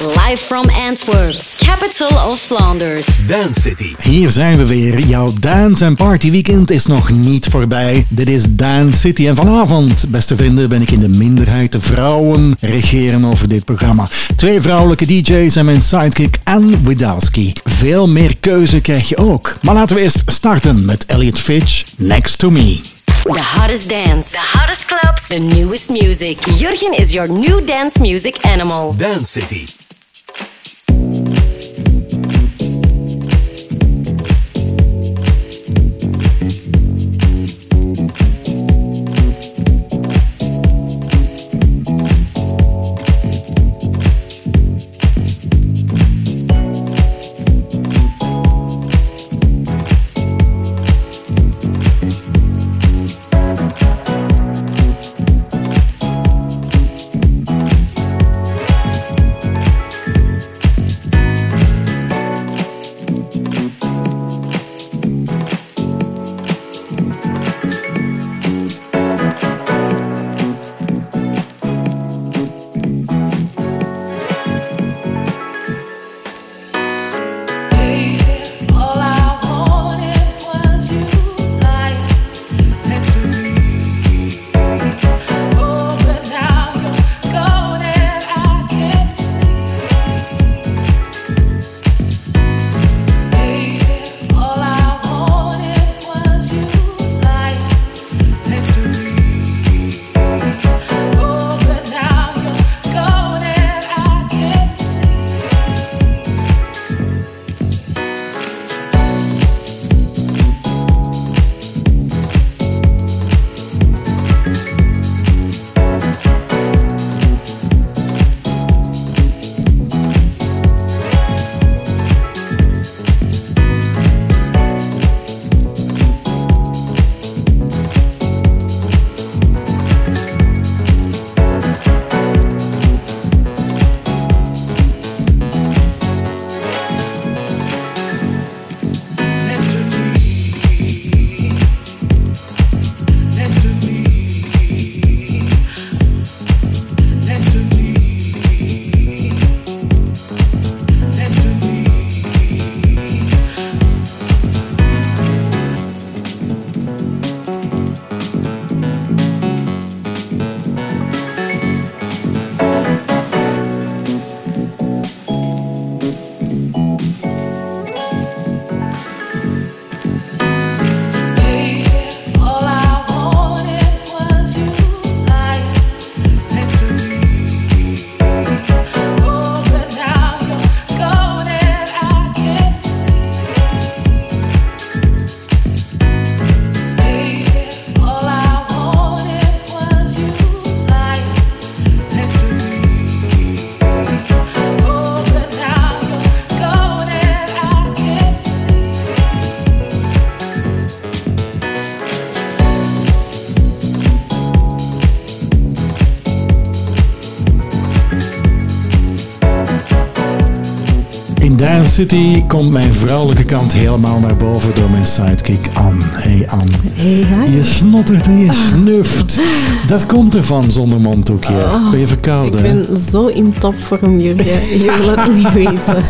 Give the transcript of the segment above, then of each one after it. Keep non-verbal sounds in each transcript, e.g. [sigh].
Live from Antwerp, capital of Flanders. Dance City. Hier zijn we weer. Jouw dance- en partyweekend is nog niet voorbij. Dit is Dance City. En vanavond, beste vrienden, ben ik in de minderheid. De vrouwen regeren over dit programma. Twee vrouwelijke DJ's en mijn sidekick Anne Widalski. Veel meer keuze krijg je ook. Maar laten we eerst starten met Elliot Fitch, Next to Me. The hottest dance, the hottest clubs, the newest music. Jurgen is your new dance music animal. Dance City. City komt mijn vrouwelijke kant helemaal naar boven door mijn sidekick Anne. Hey Anne. Hey, hi. Je snottert en je snuft. Dat komt ervan zonder mondhoekje. Ben je verkouden? Ik ben zo in topvorm, Jurgen. Je [laughs] wil het niet weten.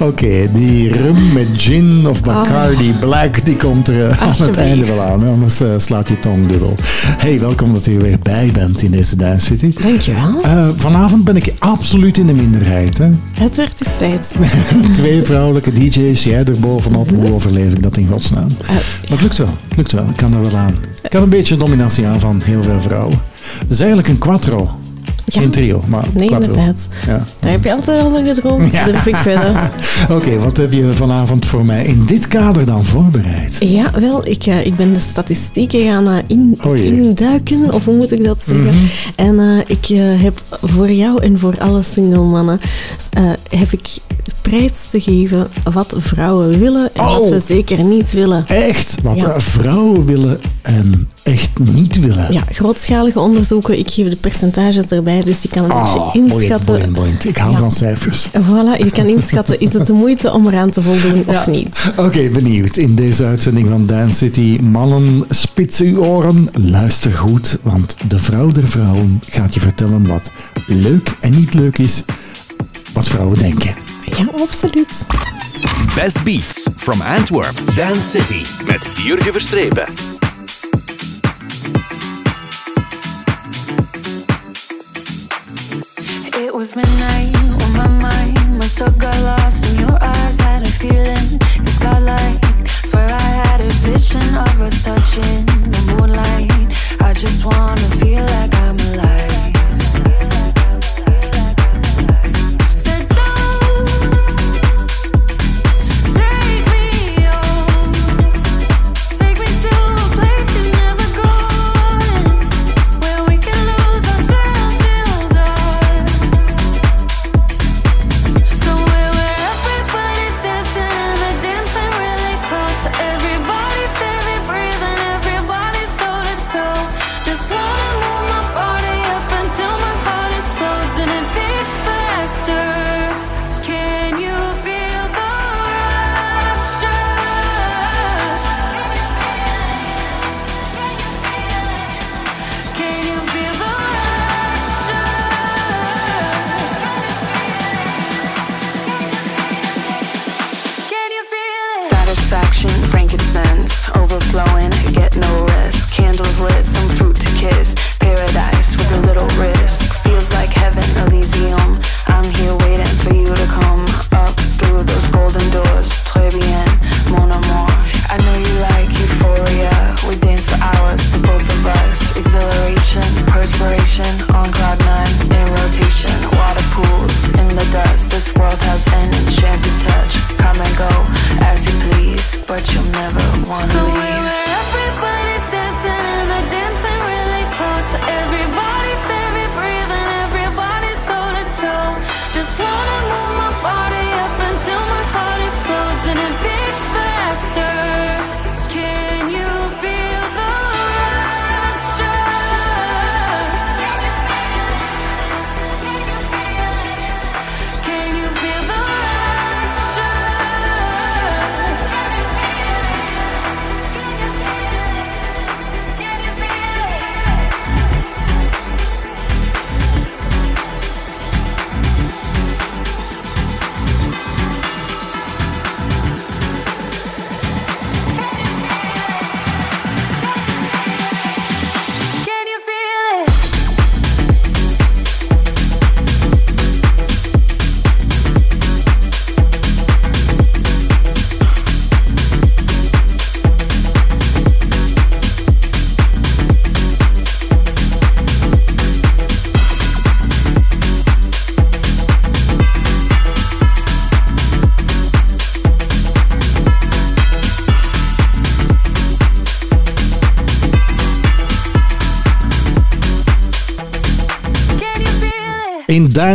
Oké, die rum met gin of Bacardi Black, die komt er eh, aan het einde wel aan. Anders eh, slaat je tong dubbel. Hey, welkom dat je er weer bij bent in deze Dance City. Dankjewel. Eh, vanavond ben ik absoluut in de minderheid. Hè? Het werd eens tijd. [laughs] Twee vrouwelijke DJ's, jij er bovenop. Hoe overleef ik dat in godsnaam? Maar het lukt wel, het lukt wel. Ik kan er wel aan. Ik kan een beetje dominatie aan van heel veel vrouwen. Het is eigenlijk een quattro. Geen Ja. trio, maar Nee, quattro. inderdaad. Ja. Daar heb je altijd al van gedroomd. Ja. Durf ik wedden. [laughs] Oké, wat heb je vanavond voor mij in dit kader dan voorbereid? Ja, wel, ik, eh, ik ben de statistieken gaan eh, in, Oh induiken, of hoe moet ik dat zeggen? Mhm. En eh, ik heb voor jou en voor alle single mannen heb ik prijs te geven wat vrouwen willen en wat Oh. we zeker niet willen. Echt, wat Ja. vrouwen willen en echt niet willen. Ja, grootschalige onderzoeken. Ik geef de percentages erbij, dus je kan een Ah, beetje boeiend, inschatten. boeiend, boeiend. Ik hou Ja. van cijfers. Voilà, je kan inschatten, is het de moeite om eraan te voldoen of niet? Oké, benieuwd. In deze uitzending van Dance City. Mannen, spits uw oren. Luister goed, want de vrouw der vrouwen gaat je vertellen wat leuk en niet leuk is. wat vrouwen denken. Ja, absoluut. Best Beats from Antwerp, Dance City met Jurgen Verstrepen. It was midnight when my mind must have got lost in your eyes. Had a feeling it's got like swear I had a vision of us touching the moonlight. I just wanna feel like I'm alive.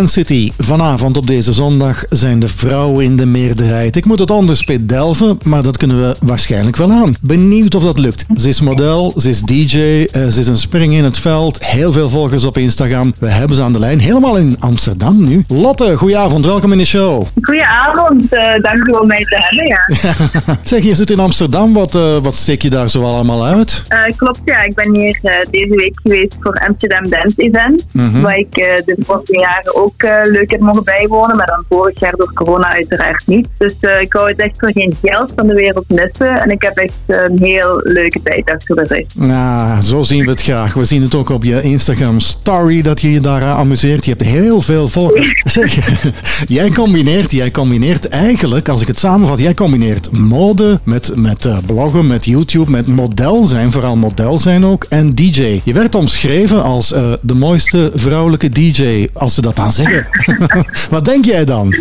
City, vanavond op deze zondag, zijn de vrouwen in de meerderheid. Ik moet het onderspit delven, maar dat kunnen we waarschijnlijk wel aan. Benieuwd of dat lukt. Ze is model, ze is DJ, eh, ze is een spring in het veld. Heel veel volgers op Instagram. We hebben ze aan de lijn, helemaal in Amsterdam nu. Lotte, goedenavond, welkom in de show. Goedenavond, eh dank u om mij te hebben. Ja. [laughs] Zeg, je zit in Amsterdam, wat, eh, wat steek je daar zo allemaal uit? Klopt, ja. Ik ben hier deze week geweest voor Amsterdam Dance Event. Waar ik de vorige jaren ook eh, leuk heb mogen bijwonen. Maar dan vorig jaar door corona uiteraard niet. Dus eh, ik hou het echt voor geen geld van de wereld missen. En ik heb echt een heel leuke tijd achter de rug. Nou, zo zien we het graag. We zien het ook op je Instagram story dat je je daar aan amuseert. Je hebt heel veel volgers. [laughs] Zeg, [laughs] jij combineert, jij combineert eigenlijk, als ik het samenvat, jij combineert mode met, met eh, bloggen, met YouTube, met model zijn, vooral model zijn ook, en DJ. Je werd omschreven als de mooiste vrouwelijke DJ, als ze dat dan zeggen. [laughs] Wat denk jij dan?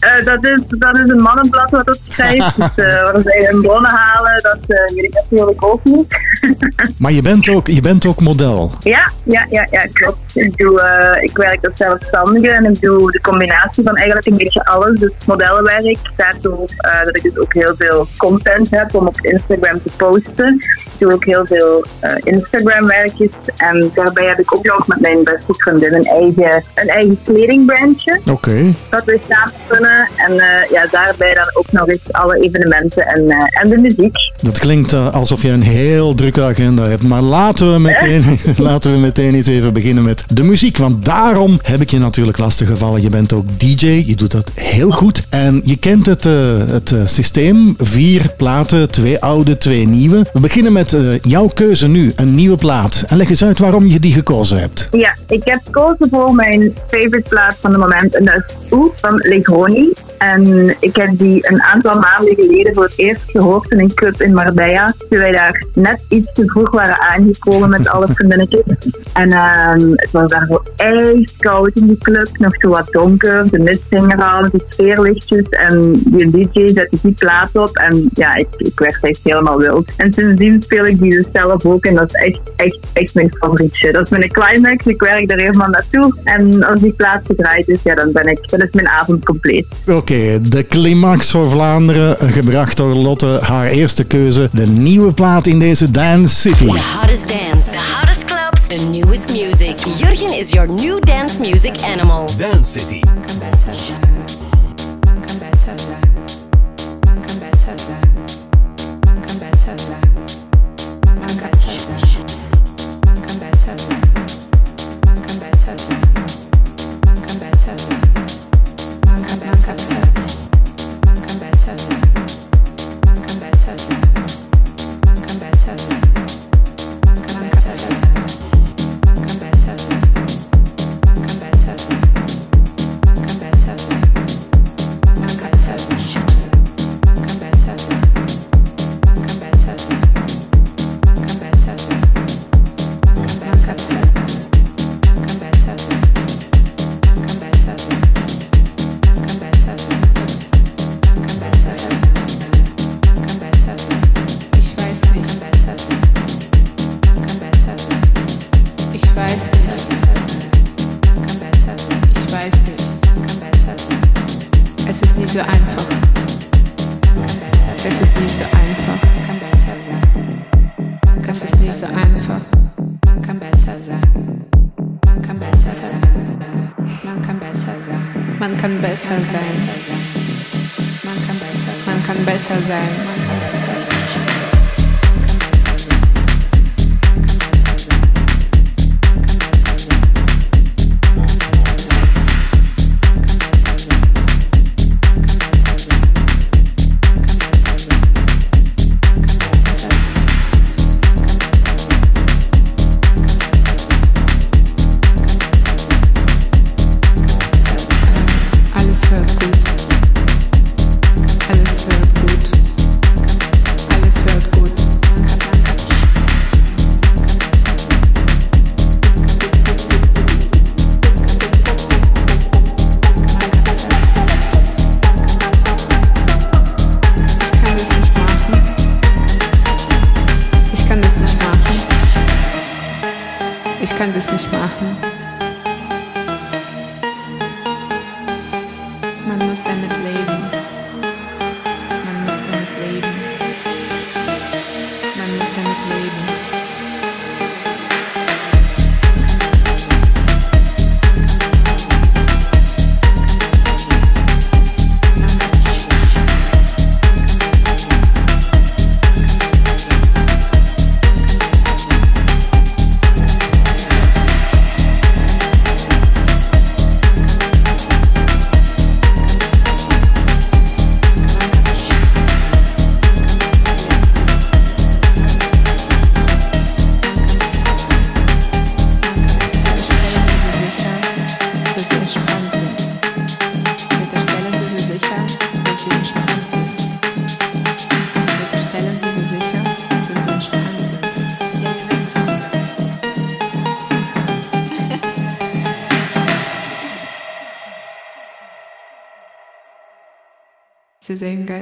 Eh, dat, is, dat is een mannenblad wat dat schrijft. [laughs] dus eh, waar zij hun bronnen halen, dat eh, weet ik natuurlijk ook niet. [laughs] Maar je bent ook, je bent ook model. Ja, ja, ja, ja klopt. Ik, doe, eh, ik werk als zelfstandige en ik doe de combinatie van eigenlijk een beetje alles. Dus modellenwerk, daardoor eh, dat ik dus ook heel veel content heb om op Instagram te posten. Ik doe ook heel veel eh, Instagram werkjes en daarbij heb ik ook nog met mijn beste vriendin een eigen, een eigen kledingbrandje. Oké. Dat we samen kunnen en ja, daarbij dan ook nog eens alle evenementen en, en de muziek. Dat klinkt alsof je een heel drukke agenda hebt. Maar laten we meteen, [laughs] laten we meteen eens even beginnen met de muziek. Want daarom heb ik je natuurlijk lastiggevallen. Je bent ook DJ, je doet dat heel goed. En je kent het, eh, het eh, systeem. Vier platen, twee oude, twee nieuwe. We beginnen met eh, jouw keuze nu, een nieuwe plaat. En leg eens uit waarom je die gekozen hebt. Ja, ik heb gekozen voor mijn favorite plaat van het moment. En dat is Oeh van Legroni. En ik heb die een aantal maanden geleden voor het eerst gehoord in een club in Marbella. Toen wij daar net iets te vroeg waren aangekomen met alle vriendinnetjes. En ehm, het was daar zo ijskoud in die club. Nog zo wat donker. De mist hing er al, de sfeerlichtjes. En die DJ zette die plaat op. En ja, ik, ik werd echt helemaal wild. En sindsdien speel ik die dus zelf ook. En dat is echt, echt, echt mijn favorietje. Dat is mijn climax. Ik werk daar helemaal naartoe. En als die plaat gedraaid is, ja, dan ben ik, dan is mijn avond compleet. Oké, de climax voor Vlaanderen, gebracht door Lotte. Haar eerste keuze, de nieuwe plaat in deze Dance City. The hottest dance, the hottest clubs, the newest music. Jurgen is your new dance music animal. Dance City. Kann besser sein. Man kann besser sein.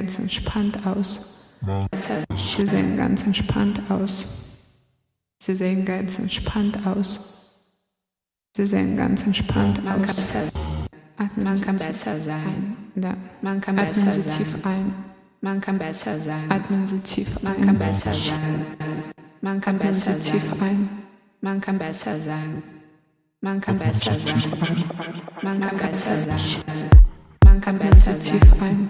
Ganz entspannt aus. Sie sehen ganz entspannt aus. Sie sehen ganz entspannt aus. Sie sehen ganz entspannt aus. Atmen man kann besser sein. Da. Man kann Atmen besser Sie sein. tief ein. Man kann besser sein. Atmen Sie tief ein. Man kann besser sein. Man kann Atmen besser Sie tief ein. Man kann besser sein. Man kann besser sein. Man kann besser sein. Man kann besser tief ein.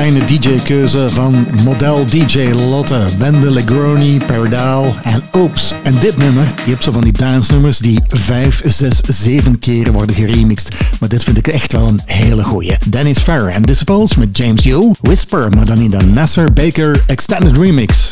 fijne DJ-keuze van model DJ Lotte, Wende Legroni, Paradaal en Oops. En dit nummer, je hebt zo van die dance-nummers die 5, 6, 7 keren worden geremixed. Maar dit vind ik echt wel een hele goeie. Dennis Farrer en Disciples met James Yu, Whisper, maar dan in de Nasser Baker Extended Remix.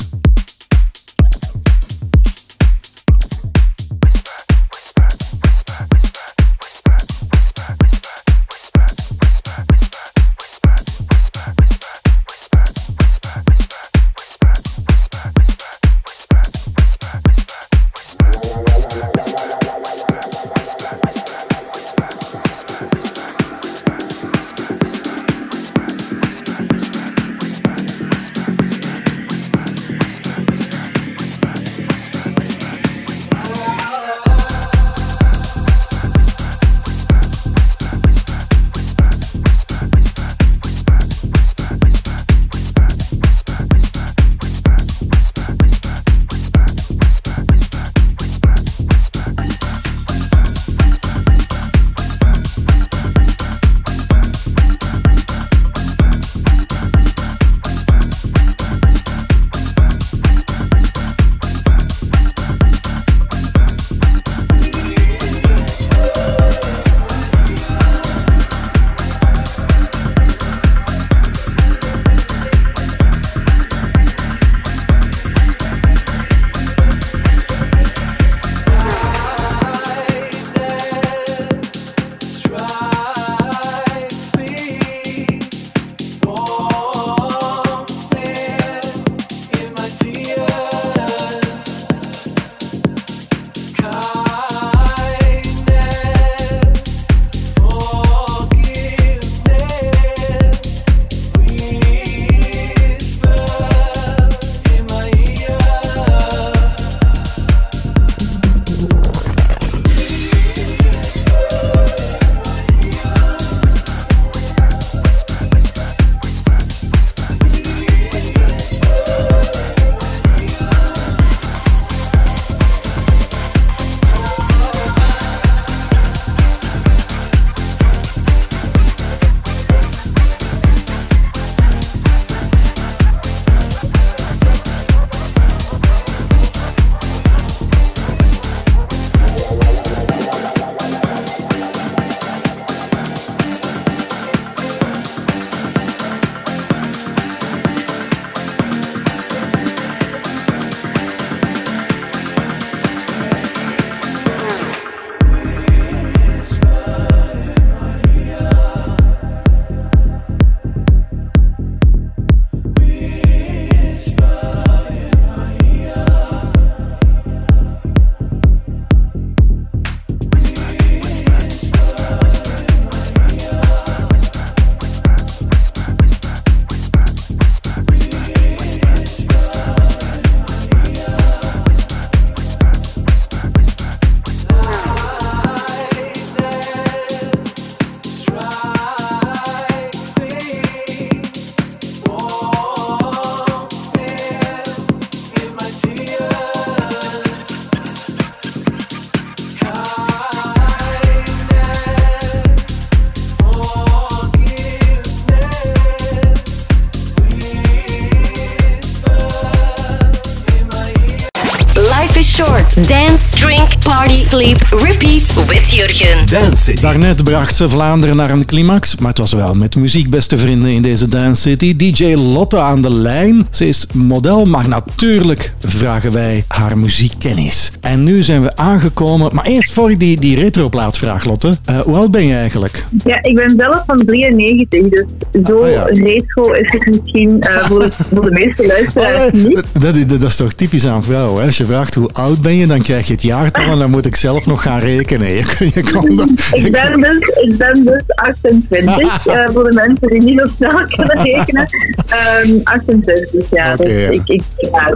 Party, sleep, repeat with Jurgen. Dance City. Daarnet bracht ze Vlaanderen naar een climax, maar het was wel met muziek, beste vrienden, in deze Dance City. DJ Lotte aan de lijn. Ze is model, maar natuurlijk vragen wij haar muziekkennis. En nu zijn we aangekomen, maar eerst voor ik die, die retroplaat vraag, Lotte. Eh, hoe oud ben je eigenlijk? Ja, ik ben zelf van 93, dus zo Ah, ja. retro is het misschien eh, voor, de, voor de meeste luisteraars [laughs] niet. Dat, dat, is- dat is toch typisch aan vrouwen. Hè? Als je vraagt hoe oud ben je, dan krijg je het jaartal en dan moet ik zelf nog gaan rekenen. [laughs] Je, je kan dat- Ik ben dus, ik ben dus 28, [laughs] eh, voor de mensen die niet zo snel kunnen rekenen. Ehm 28, ja. Oké, dus ja. Ik, ik, ja,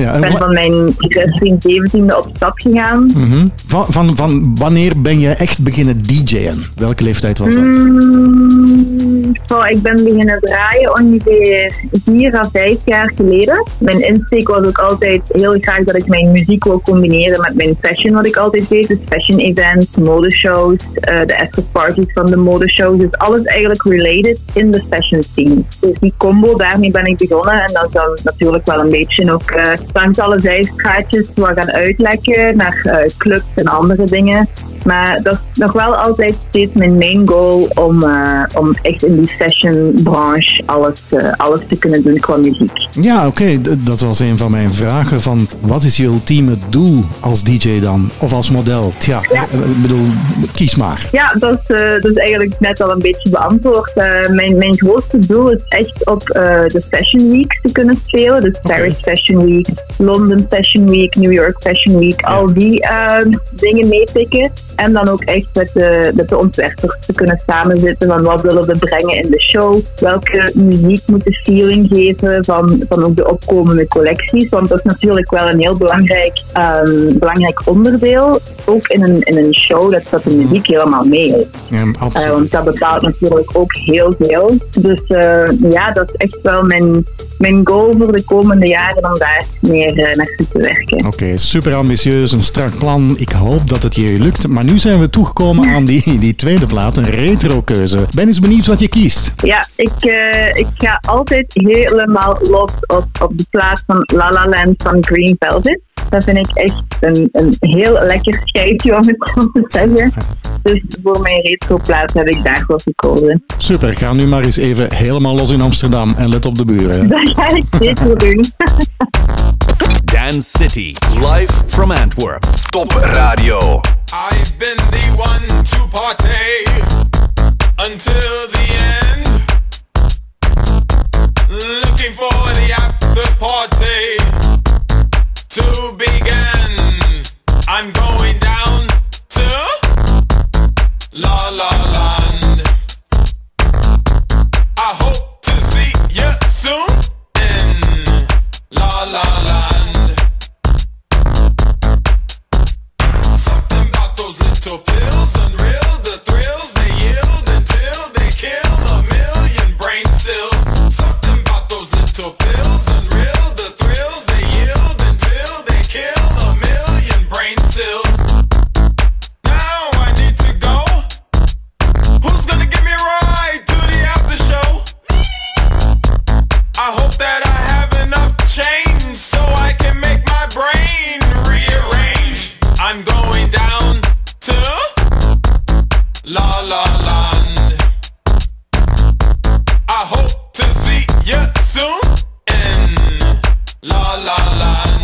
Ja, ik ben van mijn 16, 17e op stap gegaan. Mhm. van, van, van wanneer ben je echt beginnen DJ'en? Welke leeftijd was dat? Mm, ik ben beginnen draaien ongeveer vier à vijf jaar geleden. Mijn insteek was ook altijd heel graag dat ik mijn muziek wil combineren met mijn fashion, wat ik altijd deed. Dus fashion events, modeshows, eh de afterparties van de modeshows. Dus alles eigenlijk related in de fashion scene. Dus die combo, daarmee ben ik begonnen. En dat is dan natuurlijk wel een beetje ook eh langs alle zijstraatjes wat gaan naar eh, clubs en andere dingen. Maar dat is nog wel altijd steeds mijn main goal om, eh, om echt in die fashion-branche alles, eh, alles te kunnen doen qua muziek. Ja, oké. Dat was een van mijn vragen. Van wat is je ultieme doel als DJ dan? Of als model? Tja, Ja. eh, ik bedoel, kies maar. Ja, dat is, dat is eigenlijk net al een beetje beantwoord. Mijn, mijn grootste doel is echt op de Fashion Week te kunnen spelen. Dus Paris Fashion Week, London Fashion Week, New York Fashion Week. Al die eh, dingen meepikken. En dan ook echt met de, met de ontwerpers te kunnen samenzitten van wat willen we brengen in de show. Welke muziek moet de feeling geven van, van ook de opkomende collecties. Want dat is natuurlijk wel een heel belangrijk, ehm, belangrijk onderdeel. Ook in een, in een show dat, dat de muziek helemaal mee is. Ja, Eh, want dat bepaalt natuurlijk ook heel veel. Dus eh, ja, dat is echt wel mijn, mijn goal voor de komende jaren om daar meer eh, naartoe te werken. Oké, super ambitieus, een strak plan. Ik hoop dat het je lukt. Maar nu zijn we toegekomen aan die, die tweede plaat, een retro-keuze. Ben eens benieuwd wat je kiest. Ja, ik, eh, ik ga altijd helemaal los op, op de plaats van La La Land van Green Velvet. Dat vind ik echt een, een heel lekker schijfje om het zo te zeggen. Dus voor mijn retro-plaats heb ik daarvoor gekozen. Super, ga nu maar eens even helemaal los in Amsterdam en let op de buren. [laughs] Dat ga ik zeker doen. Dance City. Live from Antwerp. Top Radio. I've been the one to party until the end. Looking for the after party to begin. I'm going down to La La Land. I hope to see you soon in La La Land. la la la.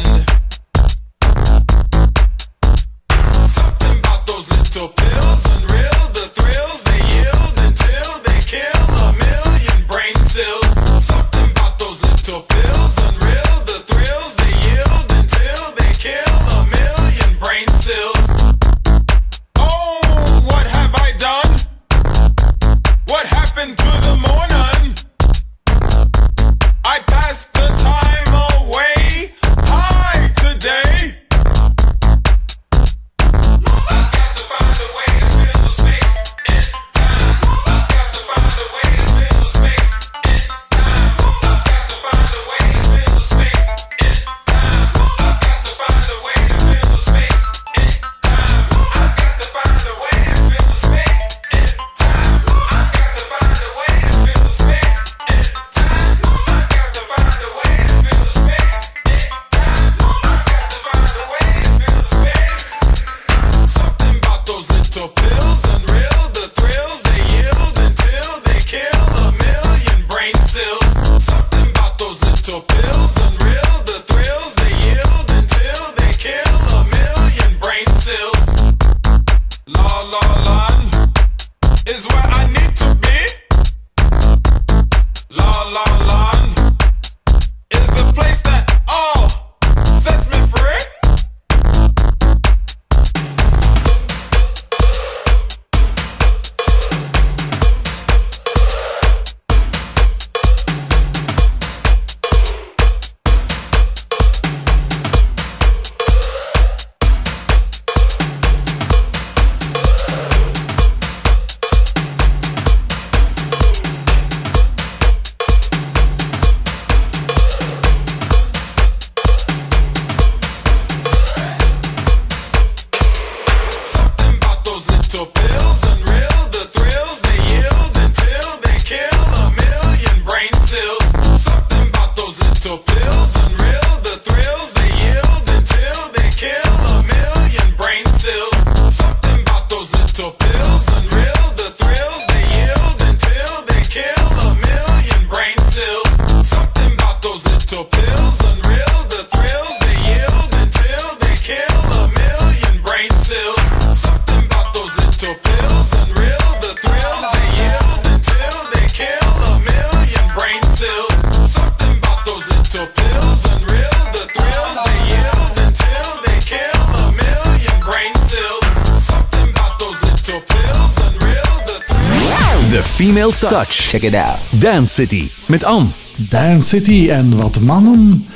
Check it out. Dance City met Anne. Dance City en wat mannen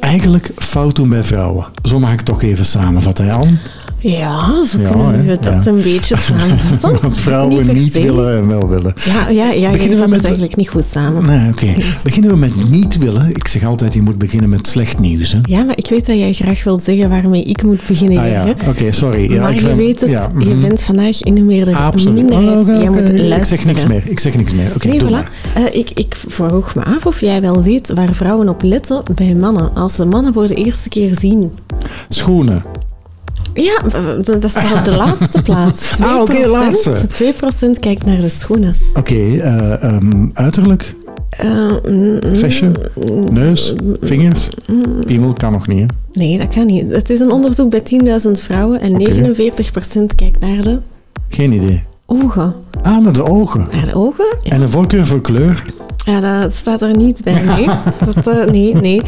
eigenlijk fout doen bij vrouwen. Zo mag ik het toch even samenvatten, Jan. Ja, zo kunnen we dat ja. een beetje [laughs] samenvatten. Wat [laughs] vrouwen niet willen en wel willen. Ja, ja, ja Beginnen we met- het eigenlijk niet goed samen. Nee, oké. Beginnen we met niet willen. Ik zeg altijd, je moet beginnen met slecht nieuws. Hè? Ja, maar ik weet dat jij graag wil zeggen waarmee ik moet beginnen. Ah ja, oké, sorry. Ja, maar ik je ben- weet het, ja, je mhm. bent vandaag in de meerdere Absoluut. minderheid. Oh, jij moet luisteren. Ik zeg niks meer. Ik zeg niks meer. Oké, nee, voilà. Eh, ik, ik vroeg me af of jij wel weet waar vrouwen op letten bij mannen. Als ze mannen voor de eerste keer zien. Schoenen. Ja, dat staat op de [laughs] laatste plaats. 2%, Ah, oké, laatste. 2% kijkt naar de schoenen. Oké, eh, ehm, uiterlijk, mm, vestje, neus, vingers. Piemel kan nog niet, hè? nee, dat kan niet. Het is een onderzoek bij 10.000 vrouwen en Oké. 49% kijkt naar de Geen idee. Ogen. Ah, naar de ogen. Naar de ogen? Ja, En een voorkeur voor kleur. ja dat staat er niet bij. Nee, [laughs] dat, eh, nee. nee.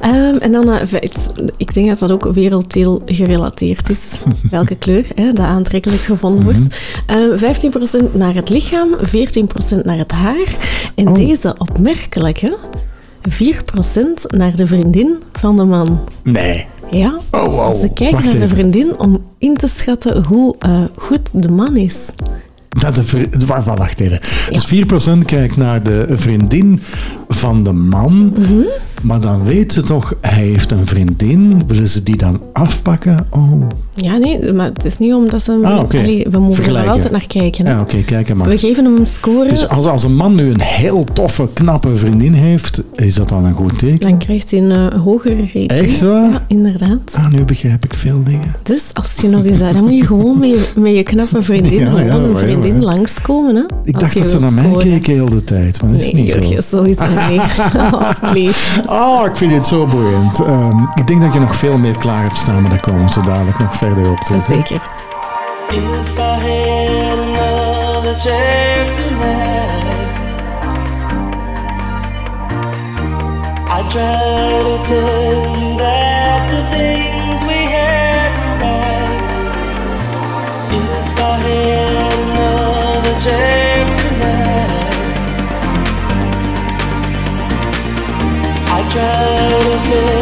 Ehm, en dan, het- ik denk dat dat ook werelddeel gerelateerd is. [laughs] Welke kleur hè, dat aantrekkelijk gevonden wordt. Eh, 15% naar het lichaam, 14% naar het haar. En Oh. deze opmerkelijke, 4% naar de vriendin van de man. Nee. Ja, Oh, wow. ze kijken Wacht naar de vriendin om in te schatten hoe eh, goed de man is. Dat de vri- wa- wa- wacht even. Dus 4% kijkt naar de vriendin van de man. Mhm. Maar dan weet ze toch, hij heeft een vriendin. Willen ze die dan afpakken? Oh. Ja, nee, maar het is niet omdat ze... Ah. Allee, we mogen er altijd naar kijken. hè. Ja, oké, kijk hem maar. We geven hem een score. Dus als, als een man nu een heel toffe, knappe vriendin heeft, is dat dan een goed teken? Dan krijgt hij een eh, hogere rating. Echt waar? Ja, inderdaad. Ah, nu begrijp ik veel dingen. Dus als je nog eens... Dan moet je gewoon met je, met je knappe [laughs] vriendin Ja, ja, gewoon een vriendin langskomen. Hè, Ik dacht dat ze naar mij keken heel de tijd, maar dat is Nee, niet zo. Sowieso [laughs] [laughs] Oh, please. Oh, ik vind dit zo boeiend. Ehm, ik denk dat je nog veel meer klaar hebt staan, maar daar komen we zo dadelijk nog verder op terug. Zeker. If I had another chance tonight, I'd try to tell try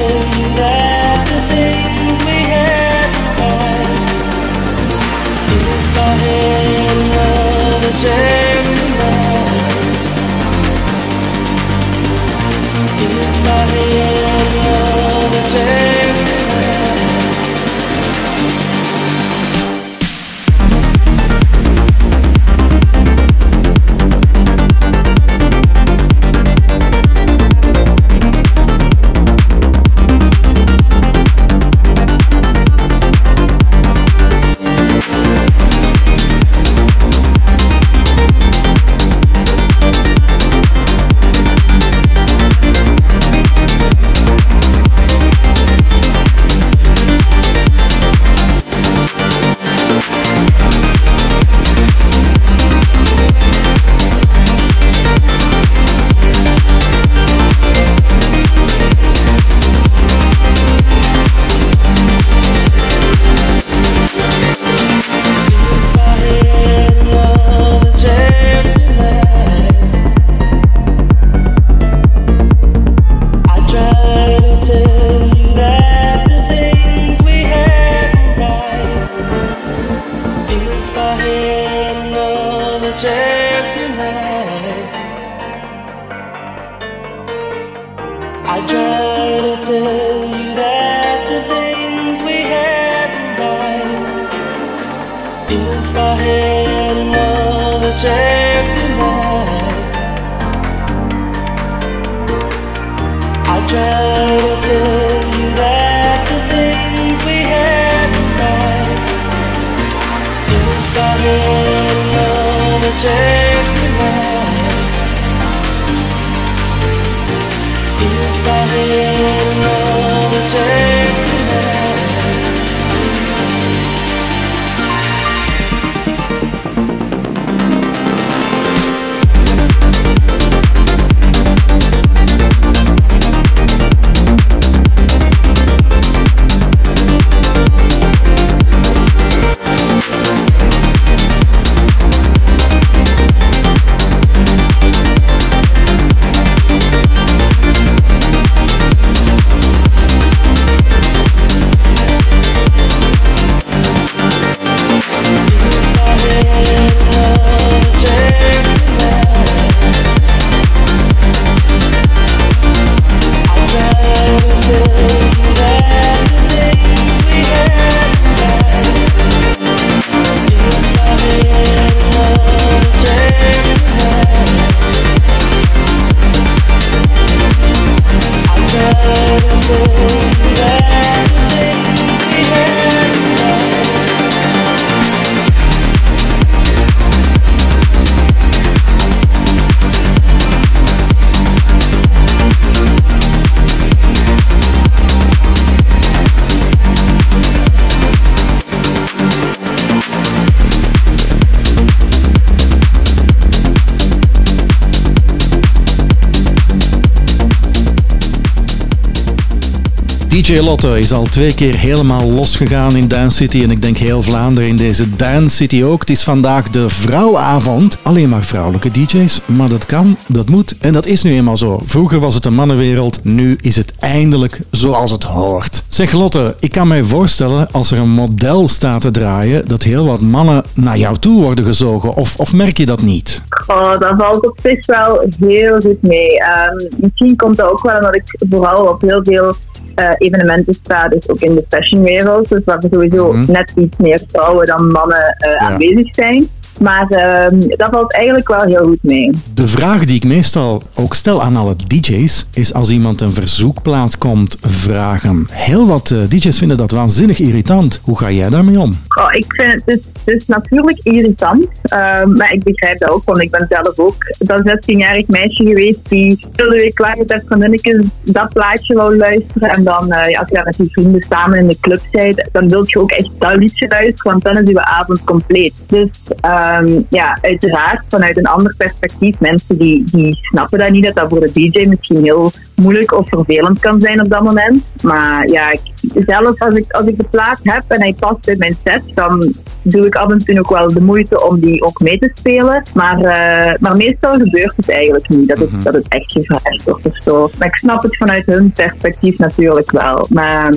DJ Lotte is al twee keer helemaal losgegaan in Dance City en ik denk heel Vlaanderen in deze Dance City ook. Het is vandaag de vrouwavond. Alleen maar vrouwelijke DJ's, maar dat kan, dat moet en dat is nu eenmaal zo. Vroeger was het een mannenwereld, nu is het eindelijk zoals het hoort. Zeg Lotte, ik kan mij voorstellen als er een model staat te draaien dat heel wat mannen naar jou toe worden gezogen of, of merk je dat niet? Oh, dat valt op zich wel heel goed mee. Ehm, misschien komt dat ook wel omdat ik vooral op heel veel eh, evenementen sta, dus ook in de fashionwereld. Dus waar sowieso Mhm. net iets meer vrouwen dan mannen eh, Ja. aanwezig zijn. Maar ehm, dat valt eigenlijk wel heel goed mee. De vraag die ik meestal ook stel aan alle DJ's is als iemand een verzoekplaat komt vragen. Heel wat eh, DJ's vinden dat waanzinnig irritant. Hoe ga jij daarmee om? Oh, ik vind het, is natuurlijk irritant, ehm, maar ik begrijp dat ook, want ik ben zelf ook dat 16-jarig meisje geweest die de week lang met haar vriendinnetjes dat plaatje wou luisteren. En dan, eh, ja, als je daar met die vrienden samen in de club bent, dan wil je ook echt dat liedje luisteren, want dan is je avond compleet. Dus ehm, ja, uiteraard vanuit een ander perspectief, mensen die, die snappen dat niet, dat dat voor de DJ misschien heel moeilijk of vervelend kan zijn op dat moment. Maar ja, ik, zelf als ik, als ik de plaat heb en hij past bij mijn set, dan doe ik af en toe ook wel de moeite om die ook mee te spelen. Maar, eh, maar meestal gebeurt het eigenlijk niet, dat het, dat het echt gevraagd wordt of zo. Maar ik snap het vanuit hun perspectief natuurlijk wel. Maar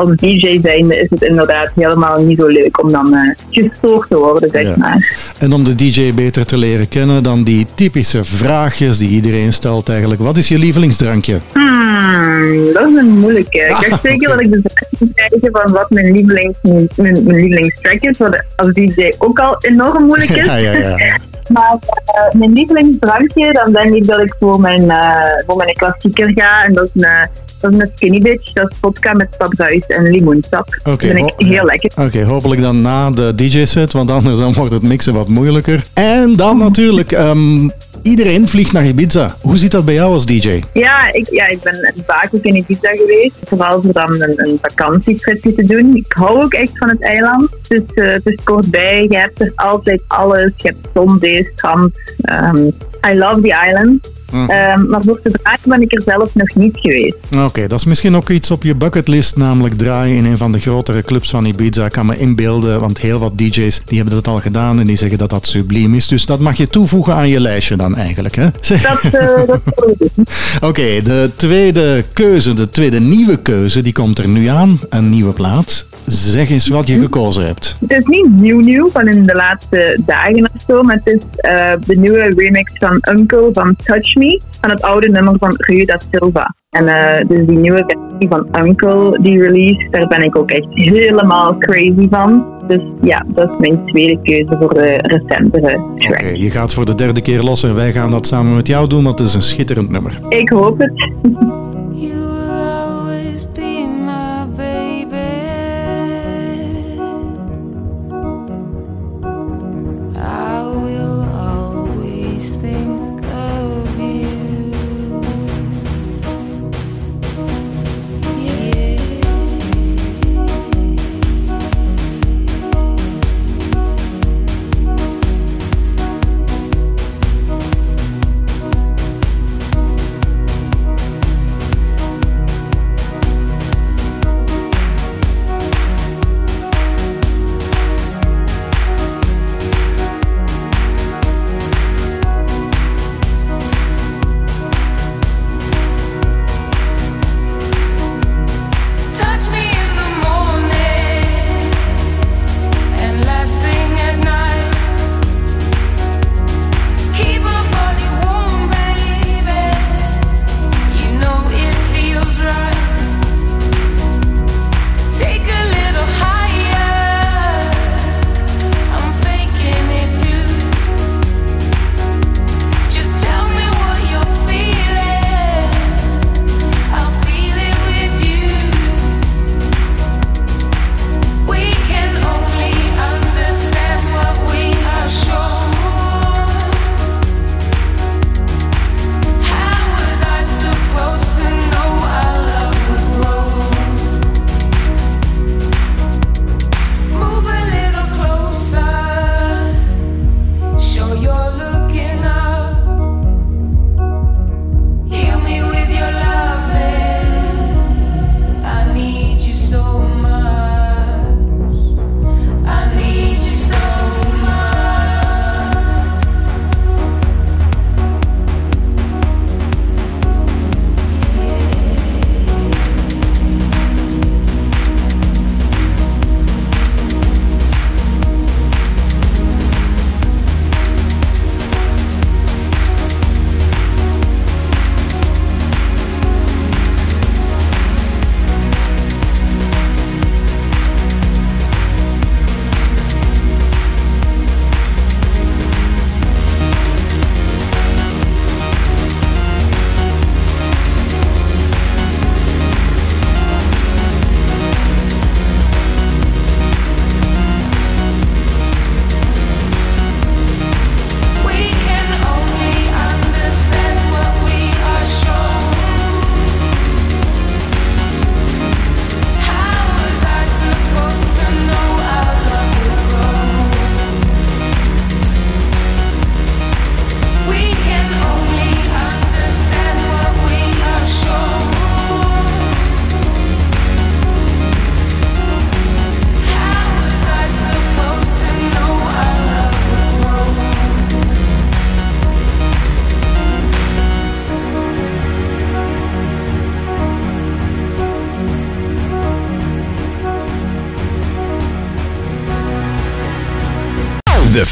als DJ zijnde is het inderdaad helemaal niet zo leuk om dan eh, gestoord te worden, zeg Ja. maar. En om de DJ beter te leren kennen, dan die typische vraagjes die iedereen stelt eigenlijk. Wat is je lievelingsdrankje? Hmm, dat is een moeilijke. Ik [laughs] dacht zeker dat ik de vraag moet krijgen van wat mijn, lievelings, mijn, mijn lievelingstrack is, wat als DJ ook al enorm moeilijk [laughs] is. Ja, ja, ja. [laughs] Maar eh, mijn lievelingsdrankje, dan denk ik dat ik voor mijn, eh, voor mijn klassieker ga. En dat is een, dat is een skinny bitch. Dat is vodka met stapruis en limoensap. Oké, dat vind ik heel lekker. Oké, hopelijk dan na de DJ-set, want anders dan wordt het mixen wat moeilijker. En dan natuurlijk, ehm, iedereen vliegt naar Ibiza. Hoe zit dat bij jou als DJ? Ja ik, ja, ik ben vaak ook in Ibiza geweest. Vooral voor dan een, een vakantietripje te doen. Ik hou ook echt van het eiland. Dus eh, het is kortbij. Je hebt er altijd alles. Je hebt zon, strand. Ehm, I love the island. Ehm, maar voor te draaien ben ik er zelf nog niet geweest. Oké, dat is misschien ook iets op je bucketlist, namelijk draaien in een van de grotere clubs van Ibiza. Ik kan me inbeelden, want heel wat DJ's die hebben dat al gedaan en die zeggen dat dat subliem is. Dus dat mag je toevoegen aan je lijstje dan eigenlijk, hè? [laughs] Dat, eh, dat. Oké, de tweede keuze, de tweede nieuwe keuze, die komt er nu aan. Een nieuwe plaat. Zeg eens wat je gekozen hebt. Het is niet nieuw nieuw van in de laatste dagen of zo, maar het is eh, de nieuwe remix van Uncle van Touch Me, van het oude nummer van Rui da Silva. En eh, dus die nieuwe versie van Uncle, die release, daar ben ik ook echt helemaal crazy van. Dus ja, dat is mijn tweede keuze voor de recentere track. Oké, je gaat voor de derde keer los en wij gaan dat samen met jou doen, want het is een schitterend nummer. Ik hoop het.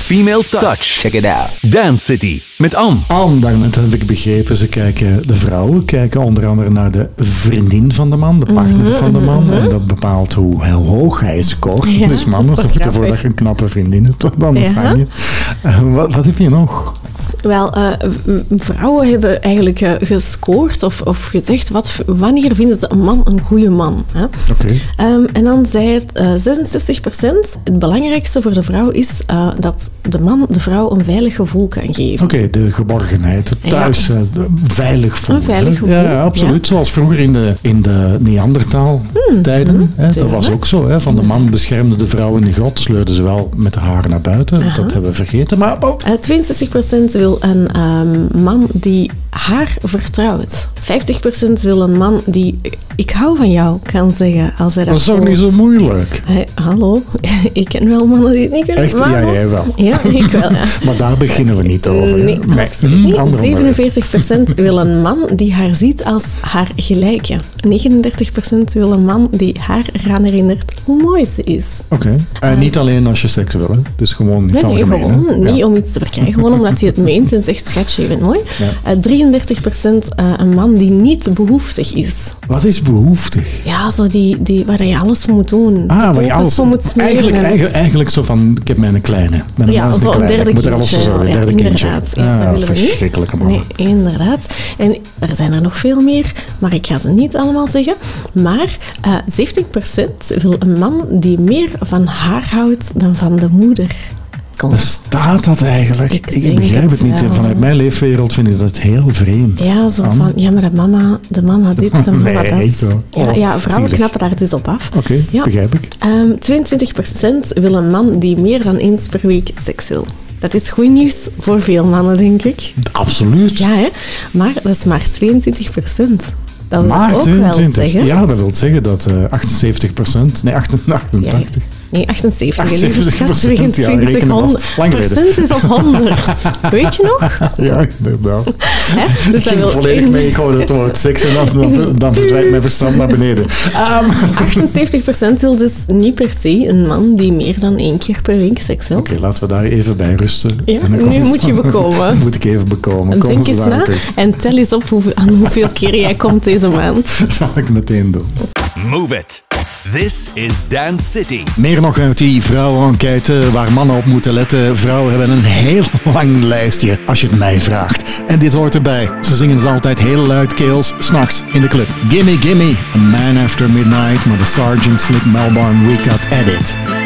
Female Touch. Check it out. Dance City met Anne. Anne, daarnet heb ik begrepen, ze kijken, de vrouwen kijken onder andere naar de vriendin van de man, de partner van de man. En dat bepaalt hoe heel hoog hij scoort. Mhm, Ja, dus mannen wel ervoor dat je een knappe vriendin hebt, want anders Ja. hang je. Eh, wat, wat heb je nog? Wel, eh, vrouwen hebben eigenlijk eh, gescoord of, of gezegd wat, wanneer vinden ze een man een goede man. Hè? Oké. Ehm, en dan zei het eh 66%, het belangrijkste voor de vrouw is eh, dat de man de vrouw een veilig gevoel kan geven. Oké, de geborgenheid, het Ja. thuis, eh, de- veilig voelen. Een veilig gevoel, Ja, ja, absoluut. Zoals vroeger in de, in de Neandertaal-tijden. hè, dat was ook zo. Hè? Van de man beschermde de vrouw in de grot, sleurde ze wel met haren naar buiten. Dat hebben we vergeten. Maar ook Eh, 62% wil een ehm, man die haar vertrouwt. 50% wil een man die ik hou van jou kan zeggen als hij dat dat is ook niet zo moeilijk. Hey, hallo, [laughs] ik ken wel mannen die het niet kunnen. Echt? Ja, jij wel. Ja, ik wel, ja. [laughs] Maar daar beginnen we niet over. hè? Nee, nee. absoluut hm. 47% wil een man die haar ziet als haar gelijke. 39% wil een man die haar eraan herinnert hoe mooi ze is. Oké. En niet alleen als je seks wil, hè? Dus gewoon niet Nee, nee, algemeen. hè? gewoon niet Ja. om iets te verkrijgen, gewoon omdat hij het meent en zegt, schatje, je bent mooi. Ja. Eh, 33% eh, een man die niet behoeftig is. Wat is behoeftig? Ja, zo die, die, waar je alles voor moet doen. Ah, waar je alles... voor moet smeren. Eigenlijk, en- eigenlijk, eigenlijk zo van, ik heb mijn kleine. Mijn Ja, man zo kleine. derde Ik moet er alles voor zorgen. Ja, derde kindje. inderdaad. Ja, Ah, verschrikkelijke mannen. Nee, inderdaad. En er zijn er nog veel meer, maar ik ga ze niet allemaal zeggen. Maar eh 17% wil een man die meer van haar houdt dan van de moeder. Bestaat dat eigenlijk? Ik, begrijp het niet. wel. Vanuit mijn leefwereld vind ik dat heel vreemd. Ja, zo van, ja, maar de mama, de mama dit, de [laughs] mama Nee, dat. hoor. Ja, Oh, ja, vrouwen zielig. knappen daar dus op af. Oké, Ja. begrijp ik. Ehm 22% wil een man die meer dan eens per week seks wil. Dat is goed nieuws voor veel mannen, denk ik. Absoluut. Ja, hè? maar dat is maar 22 procent. Dat wil maar ook 22. wel zeggen. Ja, dat wil zeggen dat eh 78% nee 88, Ja, Nee, 78. hè, lieve 78%, schat, ja, 22, rekenen was 100 lang geleden. procent is op 100. [laughs] Weet je nog? Ja, inderdaad. Hè? Dus Ik ging wil volledig mee, ik hoorde het woord seks en dan, dan, dan verdwijnt mijn verstand naar beneden. Ehm, [laughs] 78% wil dus niet per se een man die meer dan één keer per week seks wil. Oké, laten we daar even bij rusten. Ja, nu moet je bekomen. [laughs] moet ik even bekomen. En Komen denk eens na terug. en tel eens op hoeveel, aan hoeveel keer jij komt deze maand. Dat zal ik meteen doen. Move it. This is Dance City. Meer nog uit die vrouwenenquête waar mannen op moeten letten. Vrouwen hebben een heel [laughs] lang lijstje, als je het mij vraagt. En dit hoort erbij. Ze zingen het altijd heel luidkeels, s'nachts in de club. Gimme Gimme, A Man After Midnight, maar de Sergeant Slick Melbourne Recut Edit.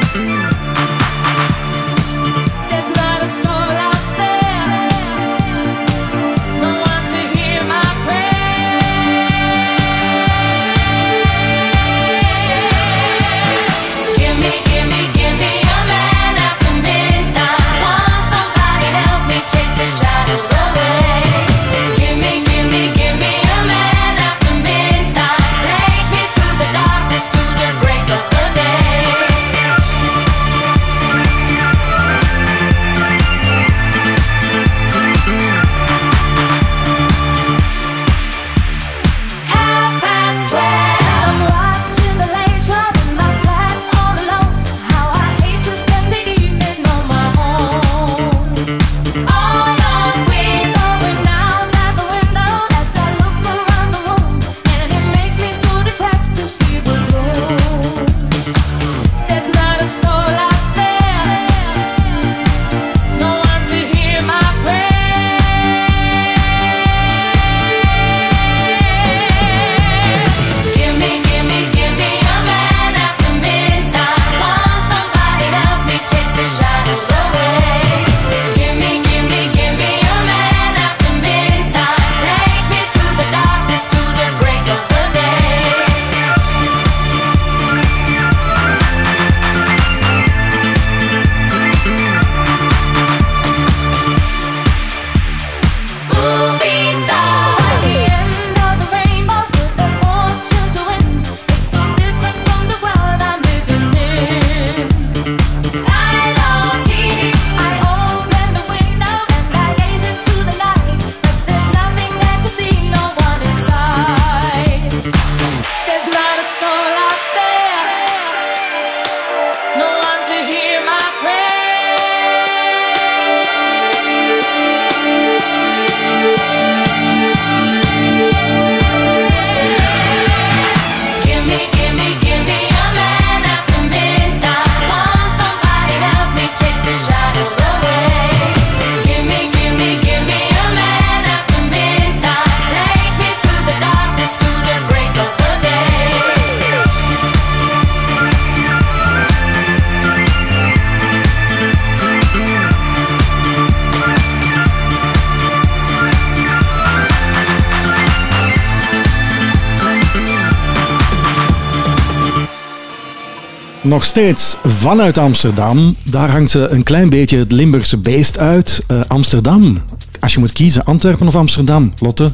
Nog steeds vanuit Amsterdam. Daar hangt ze een klein beetje het Limburgse beest uit. Eh, Amsterdam. Als je moet kiezen, Antwerpen of Amsterdam, Lotte?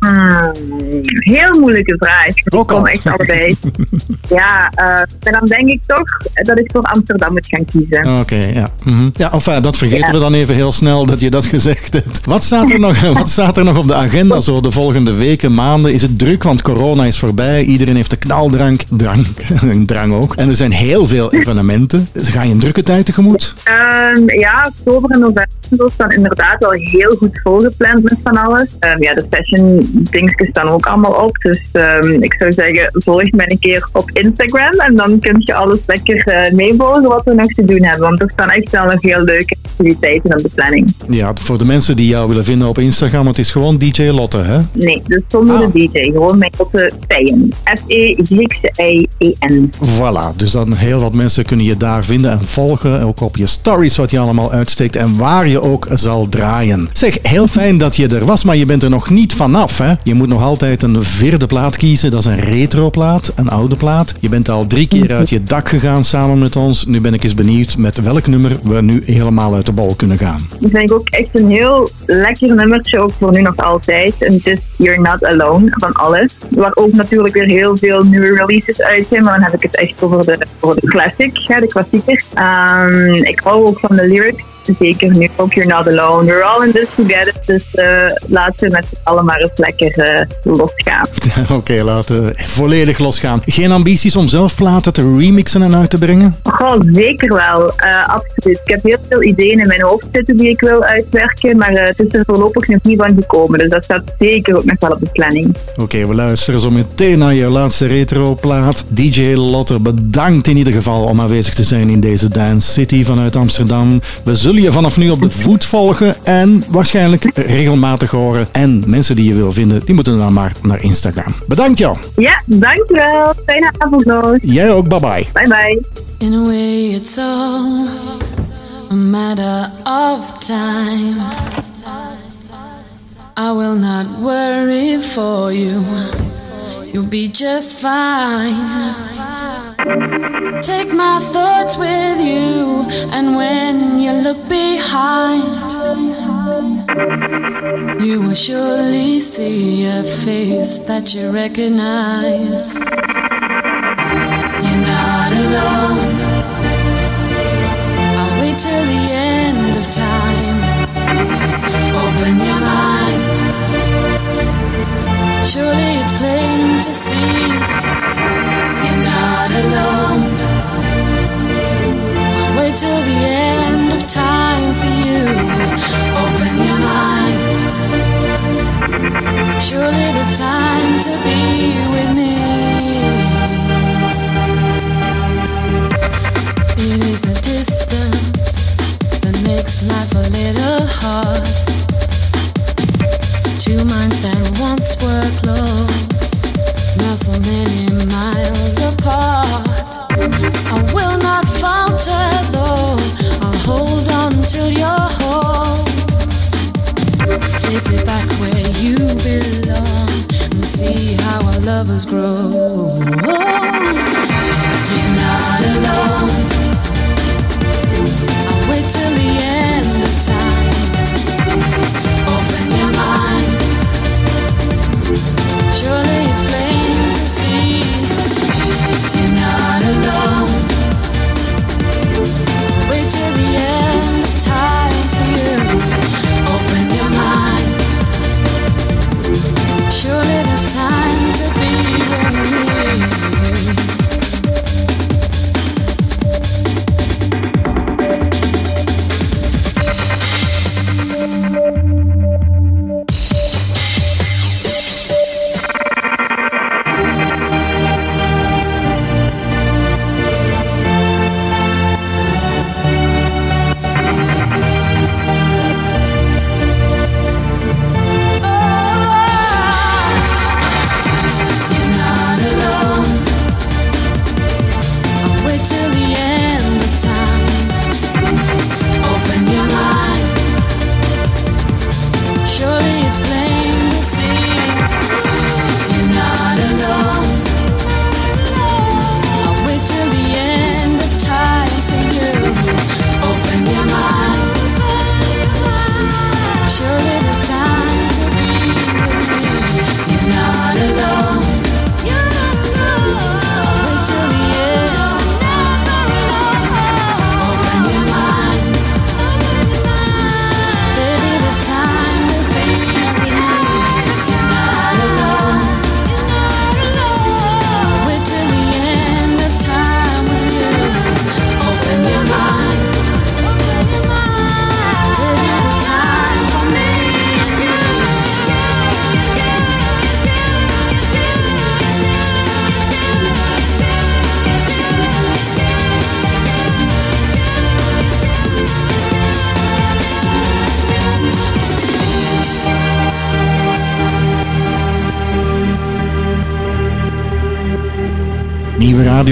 Hmm, heel moeilijke vraag. Ik Ook al. kom echt allebei. [laughs] ja, eh, en dan denk ik toch dat ik voor Amsterdam moet gaan kiezen. Oké, ja. Mhm. Ja, enfin, dat vergeten Ja. we dan even heel snel dat je dat gezegd hebt. Wat staat, er nog, wat staat er nog op de agenda zo de volgende weken, maanden? Is het druk, want corona is voorbij. Iedereen heeft de knaldrank. Drank, [laughs] een drang ook. En er zijn heel veel evenementen. Ga je een drukke tijd tegemoet? Ehm, ja, oktober en november staan inderdaad wel heel goed volgepland met van alles. Ehm, ja, de fashion dingetjes staan ook allemaal op. Dus ehm, ik zou zeggen, volg mij een keer op Instagram. En dan kun je alles lekker meevolgen wat we nog te doen hebben. Want er staan echt wel nog heel leuke activiteiten op de planning. Ja, voor de mensen die jou willen vinden op Instagram, het is gewoon DJ Lotte, hè? Nee, dus zonder Ah. de DJ. Gewoon met Lotte Feyen. F-E-G-I-E-N. Voilà, dus dan heel wat mensen kunnen je daar vinden en volgen. Ook op je stories wat je allemaal uitsteekt en waar je ook zal draaien. Zeg, heel fijn dat je er was, maar je bent er nog niet vanaf. Hè? Je moet nog altijd een vierde plaat kiezen. Dat is een retroplaat, een oude plaat. Je bent al drie keer uit je dak gegaan samen met ons. Nu ben ik eens benieuwd met welk nummer we nu helemaal uit de bol kunnen gaan. Dat vind ik ook echt een heel lekker nummertje, ook voor nu nog altijd. En het is You're Not Alone van alles. Waar ook natuurlijk weer heel veel nieuwe releases uit zijn, maar dan heb ik het echt over de, de classic, de klassieker. Ehm, ik hou ook van de lyrics. Zeker nu ook You're Not Alone. We're all in this together. Dus eh, laten we met z'n allen maar eens lekker eh, losgaan. [laughs] Oké, laten we volledig losgaan. Geen ambities om zelf platen te remixen en uit te brengen? Goh, zeker wel. Eh, absoluut. Ik heb heel veel ideeën in mijn hoofd zitten die ik wil uitwerken, maar het is er voorlopig nog niet van gekomen. Dus dat staat zeker ook nog wel op de planning. Oké, we luisteren zo meteen naar je laatste retroplaat. DJ Lotte, bedankt in ieder geval om aanwezig te zijn in deze Dance City vanuit Amsterdam. We zullen je vanaf nu op de voet volgen en waarschijnlijk regelmatig horen. En mensen die je wil vinden, die moeten dan maar naar Instagram. Bedankt jou. Ja, dankjewel. Fijne avond nog. Jij ook, bye bye. Bye bye. In a way, it's all a matter of time. I will not worry for you. You'll be just fine. Take my thoughts with you, and when you look behind, you will surely see a face that you recognize. You're not alone. Surely there's time to be with me.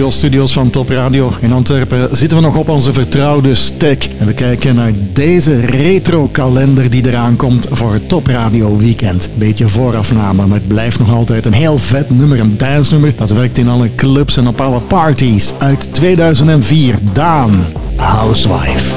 Radiostudio's van Top Radio in Antwerpen zitten we nog op onze vertrouwde stek. En we kijken naar deze retro-kalender die eraan komt voor het Top Radio Weekend. Beetje voorafname, maar het blijft nog altijd een heel vet nummer, een dance nummer. Dat werkt in alle clubs en op alle parties. Uit 2004, Daan, Housewife.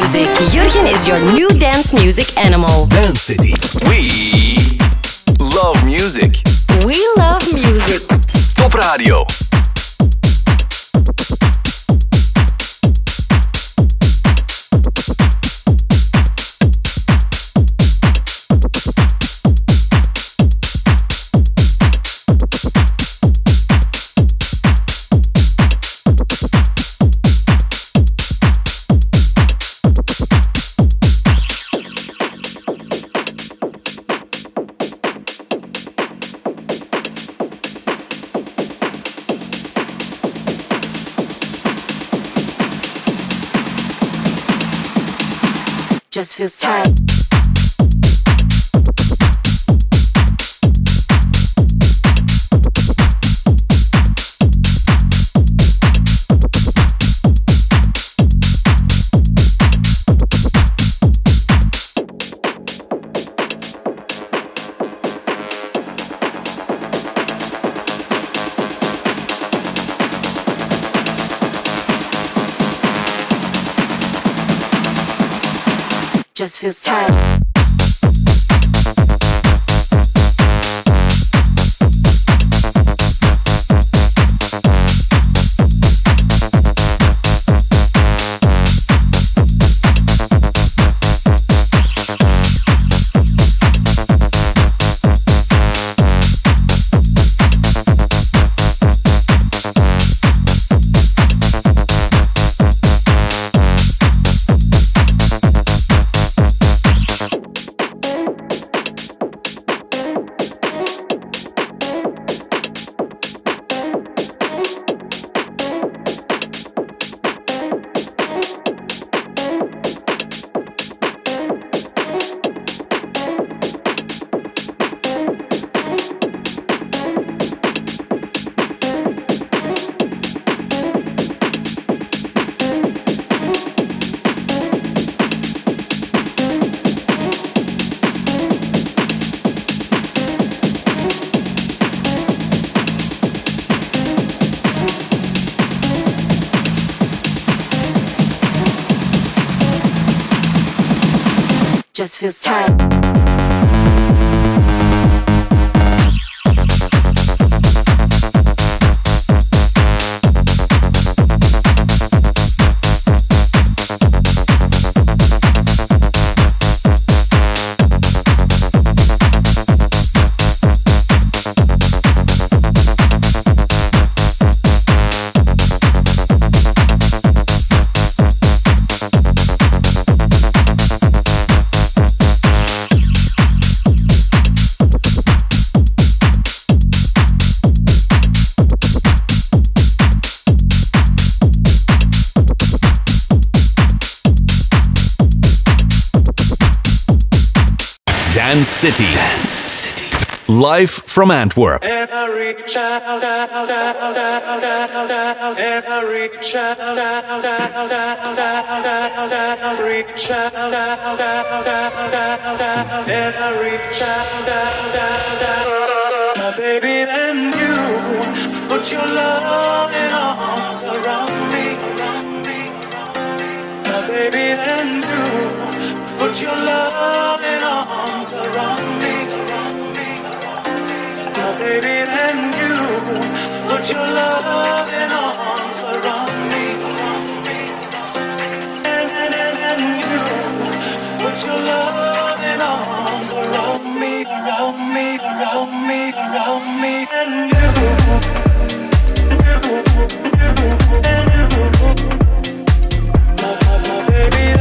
Music. Jurgen is your new dance music animal. Dance City. We love music. We love music. Top Radio. Feels tight. Feels tight. Feels tight. Dance City. Dance City. From Antwerp. Put your loving arms around me. My baby you, put your loving baby and you, put your loving arms around me. And, and, and, you, put your loving arms around me, around me, around me, around me. And you, you, you, and you, my, my, my baby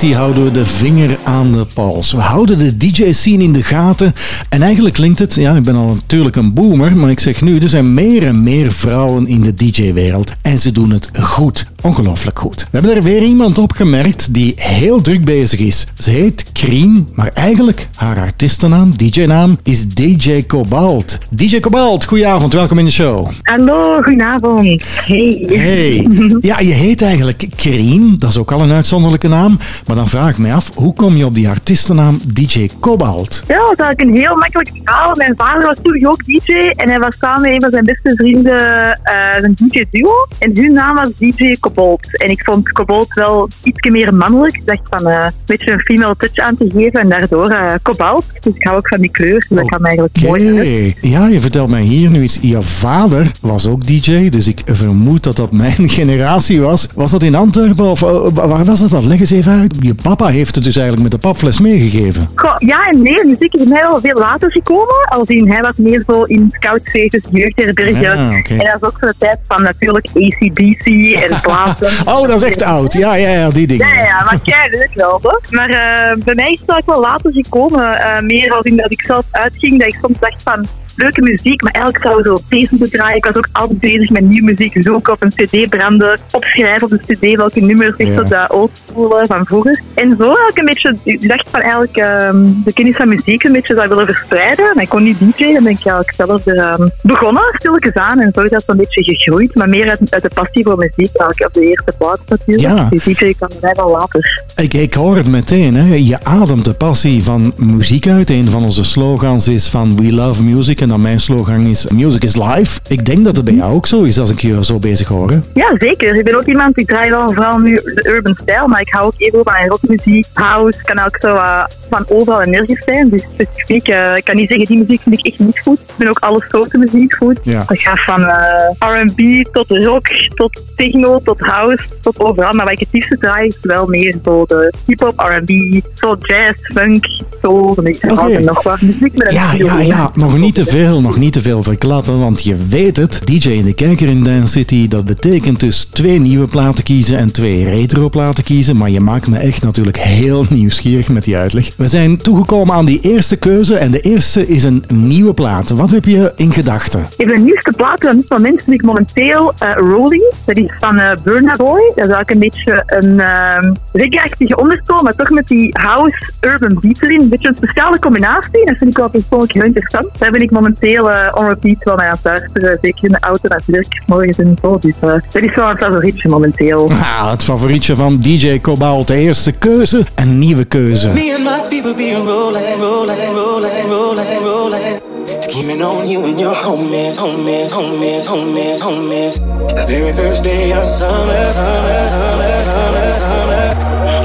City houden we de vinger aan de pols. We houden de DJ-scene in de gaten. En eigenlijk klinkt het, ja, ik ben al natuurlijk een boomer, maar ik zeg nu, er zijn meer en meer vrouwen in de DJ-wereld. En ze doen het goed. Ongelooflijk goed. We hebben er weer iemand opgemerkt die heel druk bezig is. Ze heet Krien, maar eigenlijk haar artiestennaam, DJ-naam, is DJ Cobalt. DJ Cobalt, goedenavond, welkom in de show. Hallo, goedenavond. Hey. Hey, ja, je heet eigenlijk Krien, dat is ook al een uitzonderlijke naam. Maar dan vraag ik mij af, hoe kom je op die artiestennaam DJ Cobalt? Ja, dat is eigenlijk een heel makkelijk verhaal. Mijn vader was toen ook DJ en hij was samen met een van zijn beste vrienden eh, een DJ-duo. En hun naam was DJ Cobalt. En ik vond Cobalt wel iets meer mannelijk. Ik dacht van eh, een beetje een female touch aan te geven en daardoor eh, Cobalt. Dus ik hou ook van die kleur, dus dat kwam eigenlijk mooi. Ja, je vertelt mij hier nu iets. Je vader was ook DJ, dus ik vermoed dat dat mijn [laughs] generatie was. Was dat in Antwerpen of waar was dat dan? Leg eens even uit. Je papa heeft het dus eigenlijk met de papfles meegegeven. Goh, ja en nee, muziek is mij wel veel later gekomen. Als in, hij was meer zo in scoutfeestjes, jeugdherbergen. Ah. En dat is ook zo de tijd van natuurlijk ACDC en [laughs] platen. Oh, dat is echt oud. Ja, ja, ja, die dingen. Ja, ja, maar kijk, dat wel toch? Maar eh, bij mij is het eigenlijk wel later gekomen. eh, meer als in dat ik zelf uitging, dat ik soms dacht van leuke muziek, maar eigenlijk zou zo deze moeten draaien. Ik was ook altijd bezig met nieuwe muziek zoeken, op een cd branden, opschrijven op de cd welke nummers, echt Ja. de oldschool van vroeger. En zo had ik een beetje, ik dacht van eigenlijk ehm, de kennis van muziek een beetje zou willen verspreiden. Maar ik kon niet DJ, dan ben ik eigenlijk zelf er ehm, begonnen, stilletjes aan. En zo is dat zo'n beetje gegroeid, maar meer uit, uit de passie voor muziek, eigenlijk op de eerste plaats natuurlijk. Ja. Die DJ kwam bij mij wel later. Ik, ik hoor het meteen, hè. je ademt de passie van muziek uit. Een van onze slogans is van We Love Music en dan mijn slogan is Music is Life. Ik denk dat het bij jou ook zo is als ik je zo bezig hoor. hè. Ja, zeker. Ik ben ook iemand die draait wel vooral nu de urban stijl, maar ik hou ook even van rockmuziek, house, kan ook zo eh, van overal en nergens zijn. Dus specifiek, eh, ik kan niet zeggen die muziek vind ik echt niet goed. Ik vind ook alle soorten muziek goed. Ja. Dat gaat van eh, R&B tot rock, tot techno, tot house, tot overal. Maar wat ik het liefste draai is wel meer zo de hip-hop, R&B, zo jazz, funk, soul, een beetje Oké. van alles en nog wat. Muziek met een Ja, ja, ja. Nog niet te veel, nog niet te veel verklappen, want je weet het. DJ in de kijker in Dance City, dat betekent dus twee nieuwe platen kiezen en twee retro platen kiezen. Maar je maakt me echt natuurlijk heel nieuwsgierig met die uitleg. We zijn toegekomen aan die eerste keuze en de eerste is een nieuwe plaat. Wat heb je in gedachten? Even de nieuwste plaat van dit moment vind ik momenteel eh, Rolling. Dat is van eh Burna Boy. Dat is eigenlijk een beetje een uh, reggae-achtige maar toch met die house urban beat. Een beetje een speciale combinatie. Dat vind ik wel persoonlijk heel interessant. Daar ben ik momenteel eh, on repeat wel naar aan het luisteren. Zeker in de auto naar het werk, morgens en zo. Dus eh, dat is wel een favorietje momenteel. Ah, het favorietje van DJ Cobalt. De eerste keuze, een nieuwe keuze. Me and my people be rolling, rolling, rolling, rolling, rolling. Scheming on you and your homies, homies, homies, homies, homies. The very first day of summer, summer, summer, summer, summer.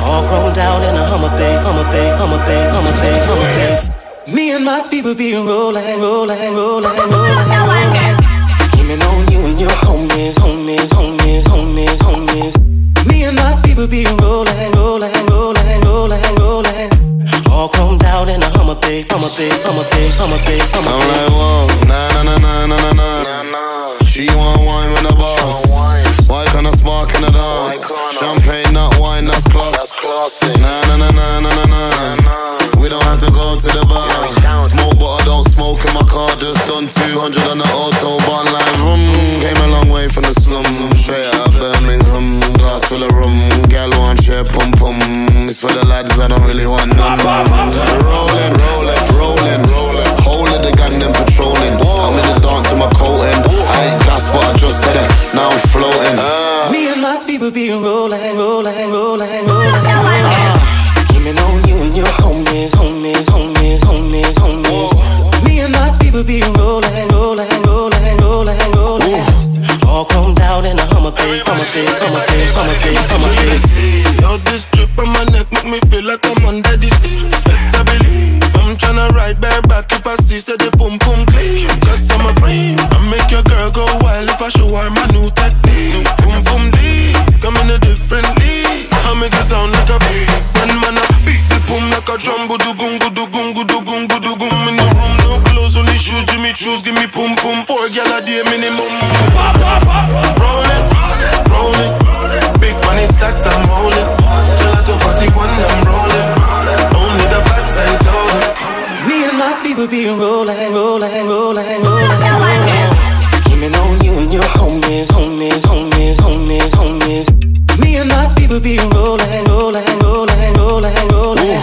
All rolled out in a Hummer Bay, Hummer Bay, Hummer Bay, Hummer Bay, Hummer Bay. Me and my people be rolling, rolling, rolling, rolling, rolling. Scheming on you and your homies, homies, homies, homies, homies. Me and my people be rolling, rolling, rolling, rolling, rolling. All chromed out in a Hummer Bay, Hummer Bay, Hummer Bay, Hummer Bay, Hummer I'm Bay. like, whoa, na na na na na na na. She want wine with the boss. Why can't I spark in the dance? Champagne, not wine, that's class. Na na na na na na na. We don't have to go to the bar. Smoke, but I don't smoke in my car. Just done 200 on the autobahn, like vroom. Came a long way from the slum, straight out of Birmingham. Glass full of rum, gal want share pum pum. It's for the lads I don't really want none. Rolling, rolling, rolling, rolling. Whole of the gang them patrolling. I'm in the dance with my coat in. I ain't gas, but I just said it. Now I'm floating. Me and my people be rolling, rolling, rolling, rolling, rolling. homies, homies, homies. Me and my people be rolling, rolling, rolling, rolling, rolling. Ooh. All chromed out in a Hummer pig, Hummer pig, Hummer pig, Hummer pig, Hummer pig. All this drip on my neck make me feel like I'm under the sea. Expect I believe. I'm tryna ride bareback if I see say the boom boom click. Cause I'm a frame. I make your girl go wild if I show her my new technique. Boom boom D, come in a different league. I make it sound like a beat. One man I beat the boom like a drum, but day minimum. Roll it, roll it. Big money stacks I'm holding. Gelato 41 I'm rolling. Only the facts I told it. Me and my people be rolling, rolling, rolling, rolling, rolling. Scheming on you and your homies, homies, homies, homies, homies. Me and my people be rolling, rolling, rolling, rolling, rolling.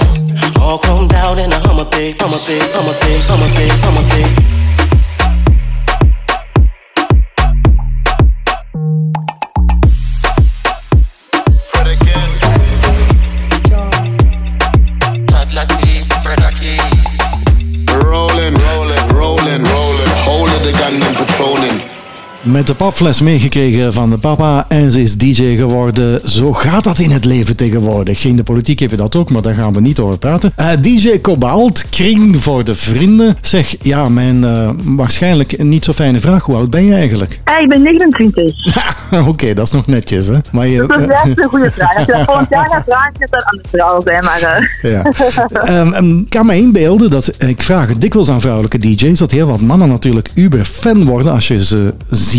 All chromed out in a Hummer big, Hummer big, Hummer big, Hummer big, Hummer big. Met de papfles meegekregen van de papa en ze is DJ geworden. Zo gaat dat in het leven tegenwoordig. In de politiek heb je dat ook, maar daar gaan we niet over praten. Eh, DJ Cobalt, kring voor de vrienden. Zeg, ja, mijn eh, waarschijnlijk niet zo fijne vraag. Hoe oud ben je eigenlijk? Ah, ik ben 29. [laughs] Oké, dat is nog netjes, hè? Maar je, Dat is een goede vraag. Als je dat volgend jaar gaat vragen, dat aan de vrouw zijn. Maar, eh, Ja. Ehm, ehm, ik kan me inbeelden dat, ik vraag het dikwijls aan vrouwelijke DJ's, dat heel wat mannen natuurlijk uber fan worden als je ze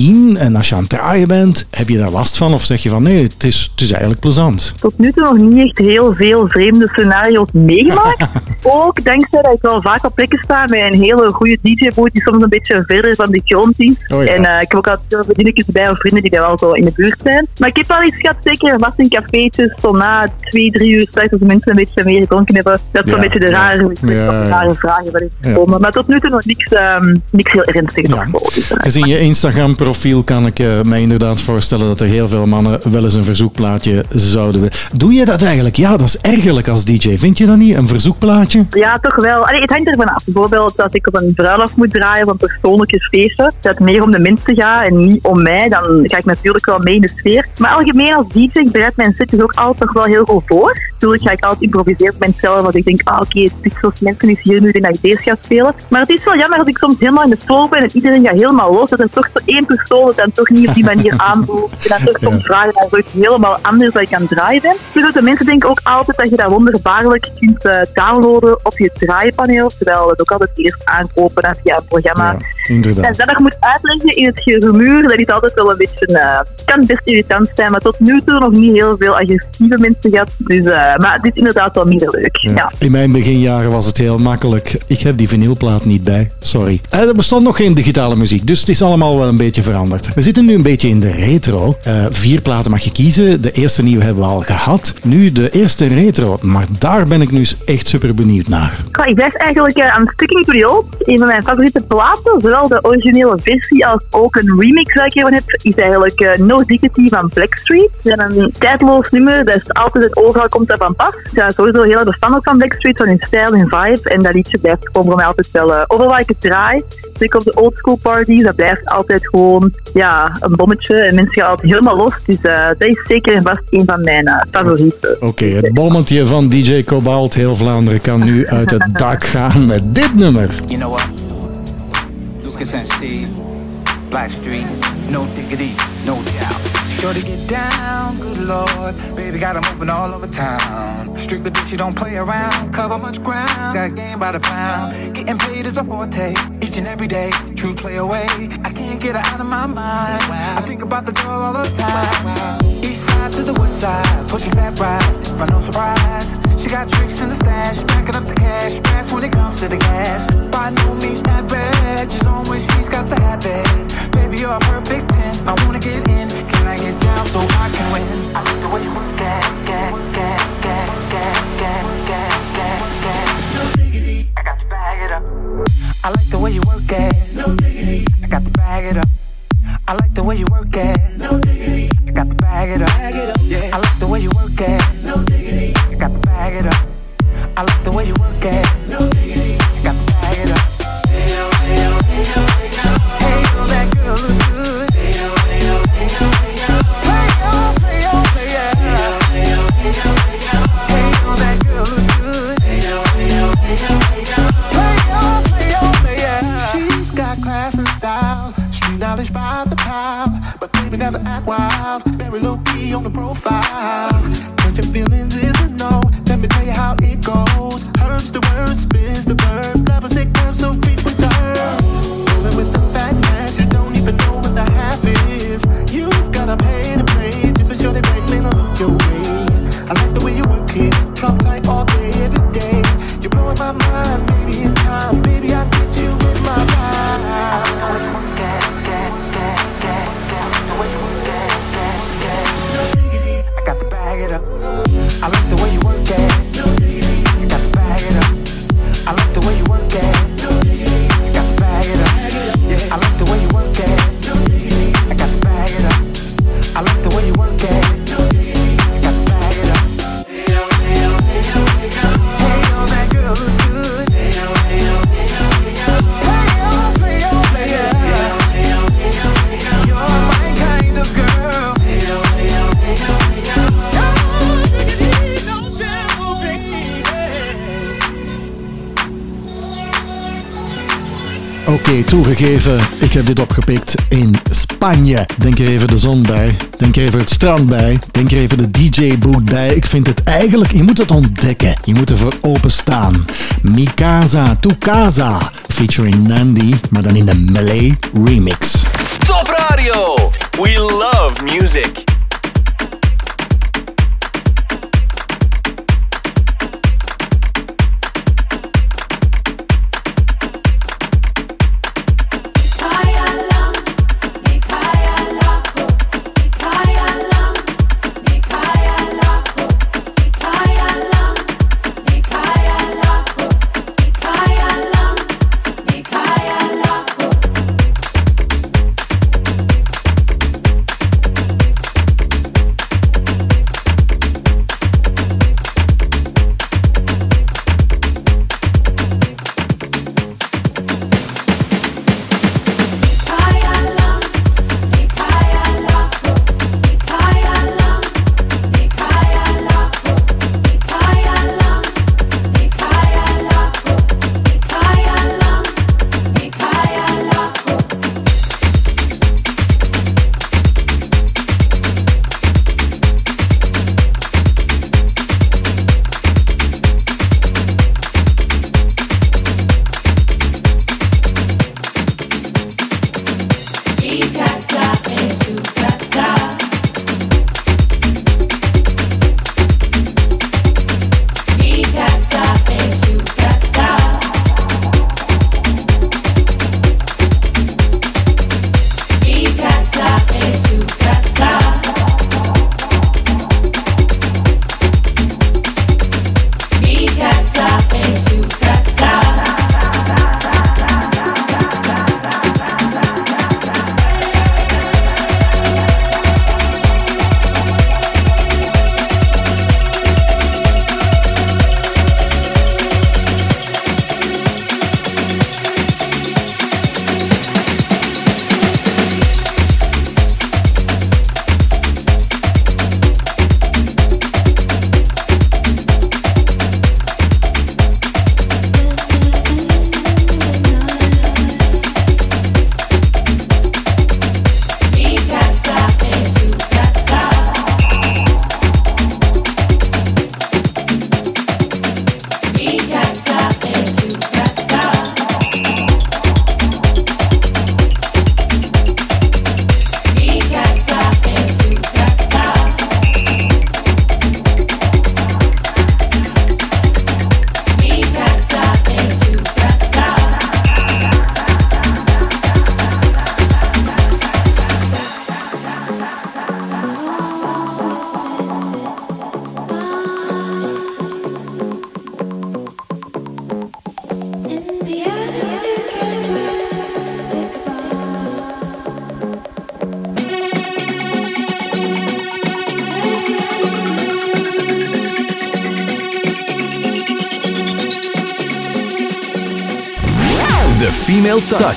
zien en als je aan het draaien bent. Heb je daar last van of zeg je van nee, het is, het is eigenlijk plezant? tot nu toe nog niet echt heel veel vreemde scenario's meegemaakt. [laughs] ook dankzij dat ik wel vaak op plekken sta met een hele goede DJ-boot die soms een beetje verder van de grond is. Oh ja. En eh, ik heb ook altijd veel vriendinnetjes bij of vrienden die daar wel zo in de buurt zijn. Maar ik heb wel iets gehad, zeker vast in cafeetjes, zo na twee, drie uur straks als de mensen een beetje meer gedronken hebben. Dat is Ja, beetje de ja. rare, Ja, ja. rare vragen waarin Ja. komen. Maar tot nu toe nog niks, ehm, niks heel ernstigs. Dus, eh, Gezien je Instagram-profiel kan ik eh, mij inderdaad voorstellen dat er heel veel mannen wel eens een verzoekplaatje zouden willen. Doe je dat eigenlijk? Ja, dat is ergerlijk als DJ. Vind je dat niet? Een verzoekplaatje? Ja, toch wel. Allee, het hangt ervan af. Bijvoorbeeld als ik op een bruiloft moet draaien een persoonlijke feestje, dat meer om de mensen gaat en niet om mij, dan ga ik natuurlijk wel mee in de sfeer. Maar algemeen als DJ, ik bereid mijn set dus ook altijd wel heel goed voor. Natuurlijk ga ik altijd improviseren op mezelf, want ik denk, ah oké, het is zoals mensen is hier nu in dat ik deze ga spelen. Maar het is wel jammer dat ik soms helemaal in de flow ben en iedereen gaat helemaal los, dat er toch één persoon het dan toch niet op die manier [laughs] aanvoelt. En dan toch soms vragen naar zoiets helemaal anders dat ik aan het draaien ben. Dus de mensen denken ook altijd dat je dat wonderbaarlijk kunt eh, downloaden op je draaipaneel, terwijl het ook altijd eerst aankopen dan via een programma. Inderdaad. En dat nog moet uitleggen in het gerumoer, dat is altijd wel een beetje, eh, kan best irritant zijn, maar tot nu toe nog niet heel veel agressieve mensen gehad. Dus, eh, maar dit is inderdaad wel minder leuk. Ja. In mijn beginjaren was het heel makkelijk. Ik heb die vinylplaat niet bij. Sorry. Eh, er bestond nog geen digitale muziek, dus het is allemaal wel een beetje veranderd. We zitten nu een beetje in de retro. Eh, vier platen mag je kiezen. De eerste nieuwe hebben we al gehad. Nu de eerste retro. Maar daar ben ik nu echt super benieuwd naar. Ik blijf eigenlijk eh, aan Sticking to the Old. Een van mijn favoriete platen, zowel de originele versie als ook een remix dat ik hiervan heb, is eigenlijk eh, No Diggity van Blackstreet. Dat is een tijdloos nummer, dat is altijd het overal komt dat van pas. Ik ben sowieso heel erg fan ook van Blackstreet, van hun stijl en vibe. En dat liedje blijft gewoon voor mij altijd wel, uh, overal waar ik het draai, zeker op de oldschool parties, dat blijft altijd gewoon ja, een bommetje. En mensen gaan altijd helemaal los. Dus eh, dat is zeker en vast een van mijn eh, favorieten. Oké, het bommetje van DJ Cobalt, heel Vlaanderen, kan nu uit het [laughs] dak gaan met dit nummer. You know what? Lucas and Steve, Blackstreet, no diggity, no doubt. Sure to get down, good lord. Baby got 'em open all over town. Strictly bitch, you don't play around. Cover much ground, got game by the pound. Getting paid is a forte, each and every day. True play away, I can't get her out of my mind. I think about the girl all the time. To the west side, pushing back rides, but no surprise. She got tricks in the stash, stacking up the cash, fast when it comes to the gas. By no means average, she's on when she's got the habit. Baby, you're a perfect 10. I wanna get in, can I get down so I can win? I like the way you work at, get, get, get, get, get, get, get, get. No diggity. I got to bag it up. I like the way you work at. No diggity. I got to bag it up. I like the way you work it. No diggity. I got to bag it up. Bag it up. Yeah. I like the way you work it. No diggity. I got to bag it up. I like the way you work it. No diggity. I got to bag it up. Hey yo, hey yo, hey yo, hey that girl is good. Hey yo, hey yo, hey yo, hey yo. Play yo, play. Hey yo, hey that girl is good. Hey yo, hey yo, hey yo, hey yo. She's got class and style, street knowledge by act wild. Very low key on the profile. But your feelings is a no. Let me tell you how it goes. Herbs the word, spins the verb. Love a sick curve, so free return. Rolling with the fat mass, you don't even know what the half is. You've gotta pay to play. Just for sure they make me look your way. I like the way you work it. Trump tight all day, every day. You're blowing my mind, baby, in time. Baby, I Oké, toegegeven, ik heb dit opgepikt in Spanje. Denk er even de zon bij, denk er even het strand bij, denk er even de DJ-boot bij. Ik vind het eigenlijk, je moet het ontdekken. Je moet ervoor openstaan. Mikasa to Casa, featuring Nandi, maar dan in de Malay remix. Top Radio. We love music.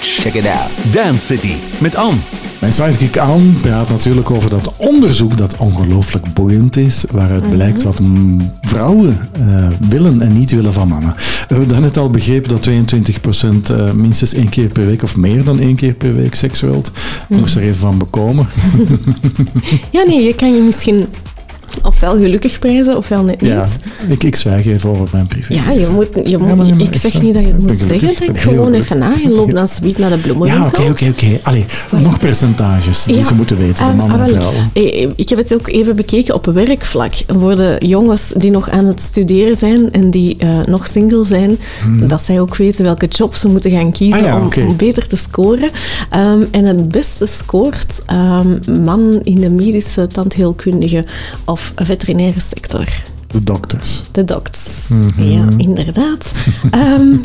Check it out. Dance City met Anne. Mijn sidekick Aan praat natuurlijk over dat onderzoek dat ongelooflijk boeiend is, waaruit Mhm. blijkt wat mm, vrouwen eh, willen en niet willen van mannen. We hebben daarnet al begrepen dat 22% eh, minstens één keer per week of meer dan één keer per week seks wilt. Ik moest er even van bekomen. [laughs] Ja, nee, je kan je misschien ofwel gelukkig prijzen, ofwel net niet. ja, ik, ik zwijg even over mijn privé. Ja, je moet, je moet, maar- maar ik zeg niet dat je het moet zeggen. gelukkig, Denk ben gewoon even na en loop dan zoiets naar de Ja, bloemenwinkel. oké, oké, oké. Allee, nog percentages die Ja, ze moeten weten, de ah, mannen ah, en wel, vrouwen. eh, Ik heb het ook even bekeken op werkvlak. Voor de jongens die nog aan het studeren zijn en die eh, nog single zijn, dat zij ook weten welke job ze moeten gaan kiezen Hmm. Ah ja, om, oké. om beter te scoren. Ehm, en het beste scoort ehm, man in de medische, tandheelkundige of veterinaire sector. De dokters. De docs. Mhm. Ja, inderdaad. [laughs] Ehm,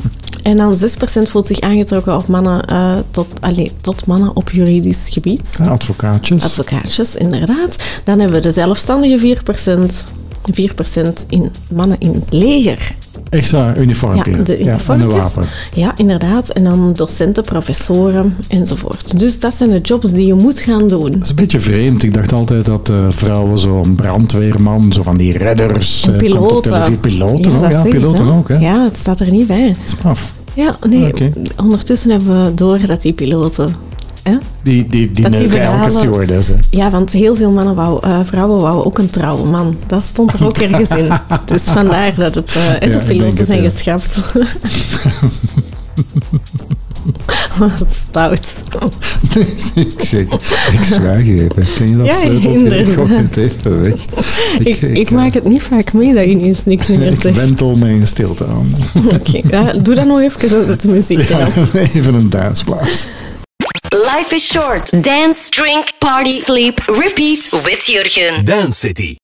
en dan 6% voelt zich aangetrokken op mannen, eh, tot, allee, tot mannen op juridisch gebied. Ja, advocaatjes. Advocaatjes, inderdaad. Dan hebben we de zelfstandige 4%. 4% in mannen in het leger. Echt zo, uniformpje. Ja, de uniformpjes. wapen. Ja, inderdaad. En dan docenten, professoren enzovoort. Dus dat zijn de jobs die je moet gaan doen. Dat is een beetje vreemd. Ik dacht altijd dat eh, vrouwen zo'n brandweerman, zo van die redders, En eh, piloten. televisie. Piloten ook, dat ja, zeg ik, piloten ook. Hè. Ja, het staat er niet bij. Straf. Ja, nee. Ondertussen hebben we door dat die piloten... Hè? Die, die, die neuken elke verhalen- stewardess. Hè. Ja, want heel veel mannen wou, eh, vrouwen wouden ook een trouwe man. Dat stond er ook ergens in. [laughs] Dus vandaar dat het eh, Ja, ik piloten het, zijn ja. geschrapt. [laughs] Wat stout. Dus ik, zeg, ik zwijg even. Ken je dat Ja, sleuteltje? Ik gooi het even weg. Ik, ik, maak het niet vaak mee dat je ineens niks meer Ik zegt. wentel mijn stilte aan. [laughs] Oké, ja, doe dat nog even en zet de muziek Ja, even een dansplaats. Life is short. Dance, drink, party, sleep, repeat with Jurgen. Dance City.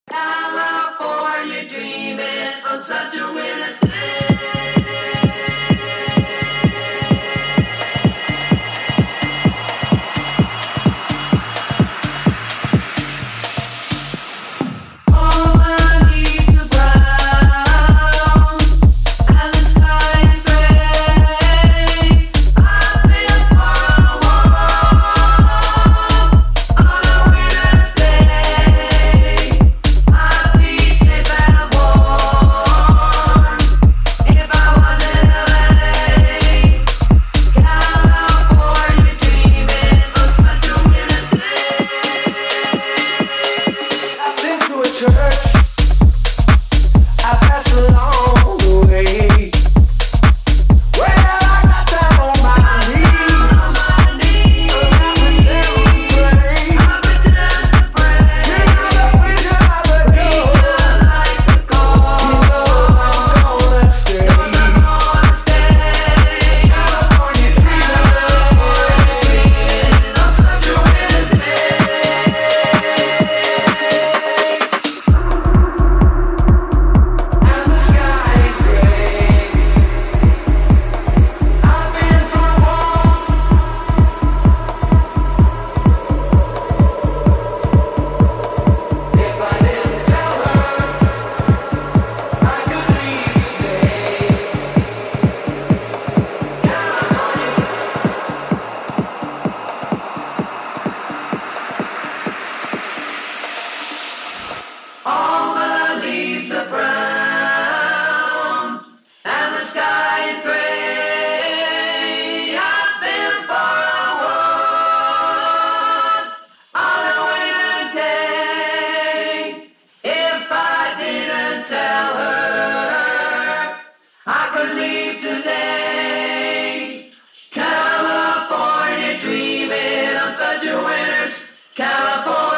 California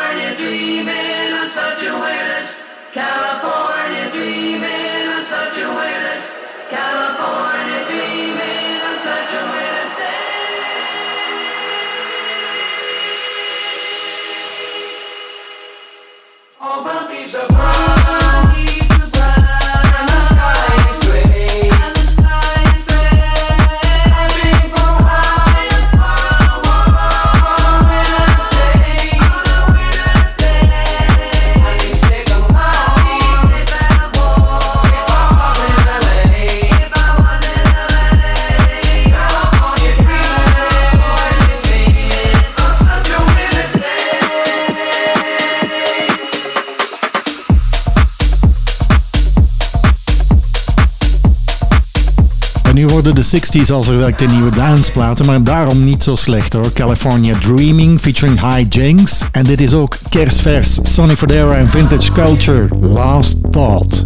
de 60s al verwerkt in nieuwe danceplaten, maar daarom niet zo slecht hoor. California Dreaming featuring High Jinx. En dit is ook kerstvers Sonny Fodera en Vintage Culture. Last Thought.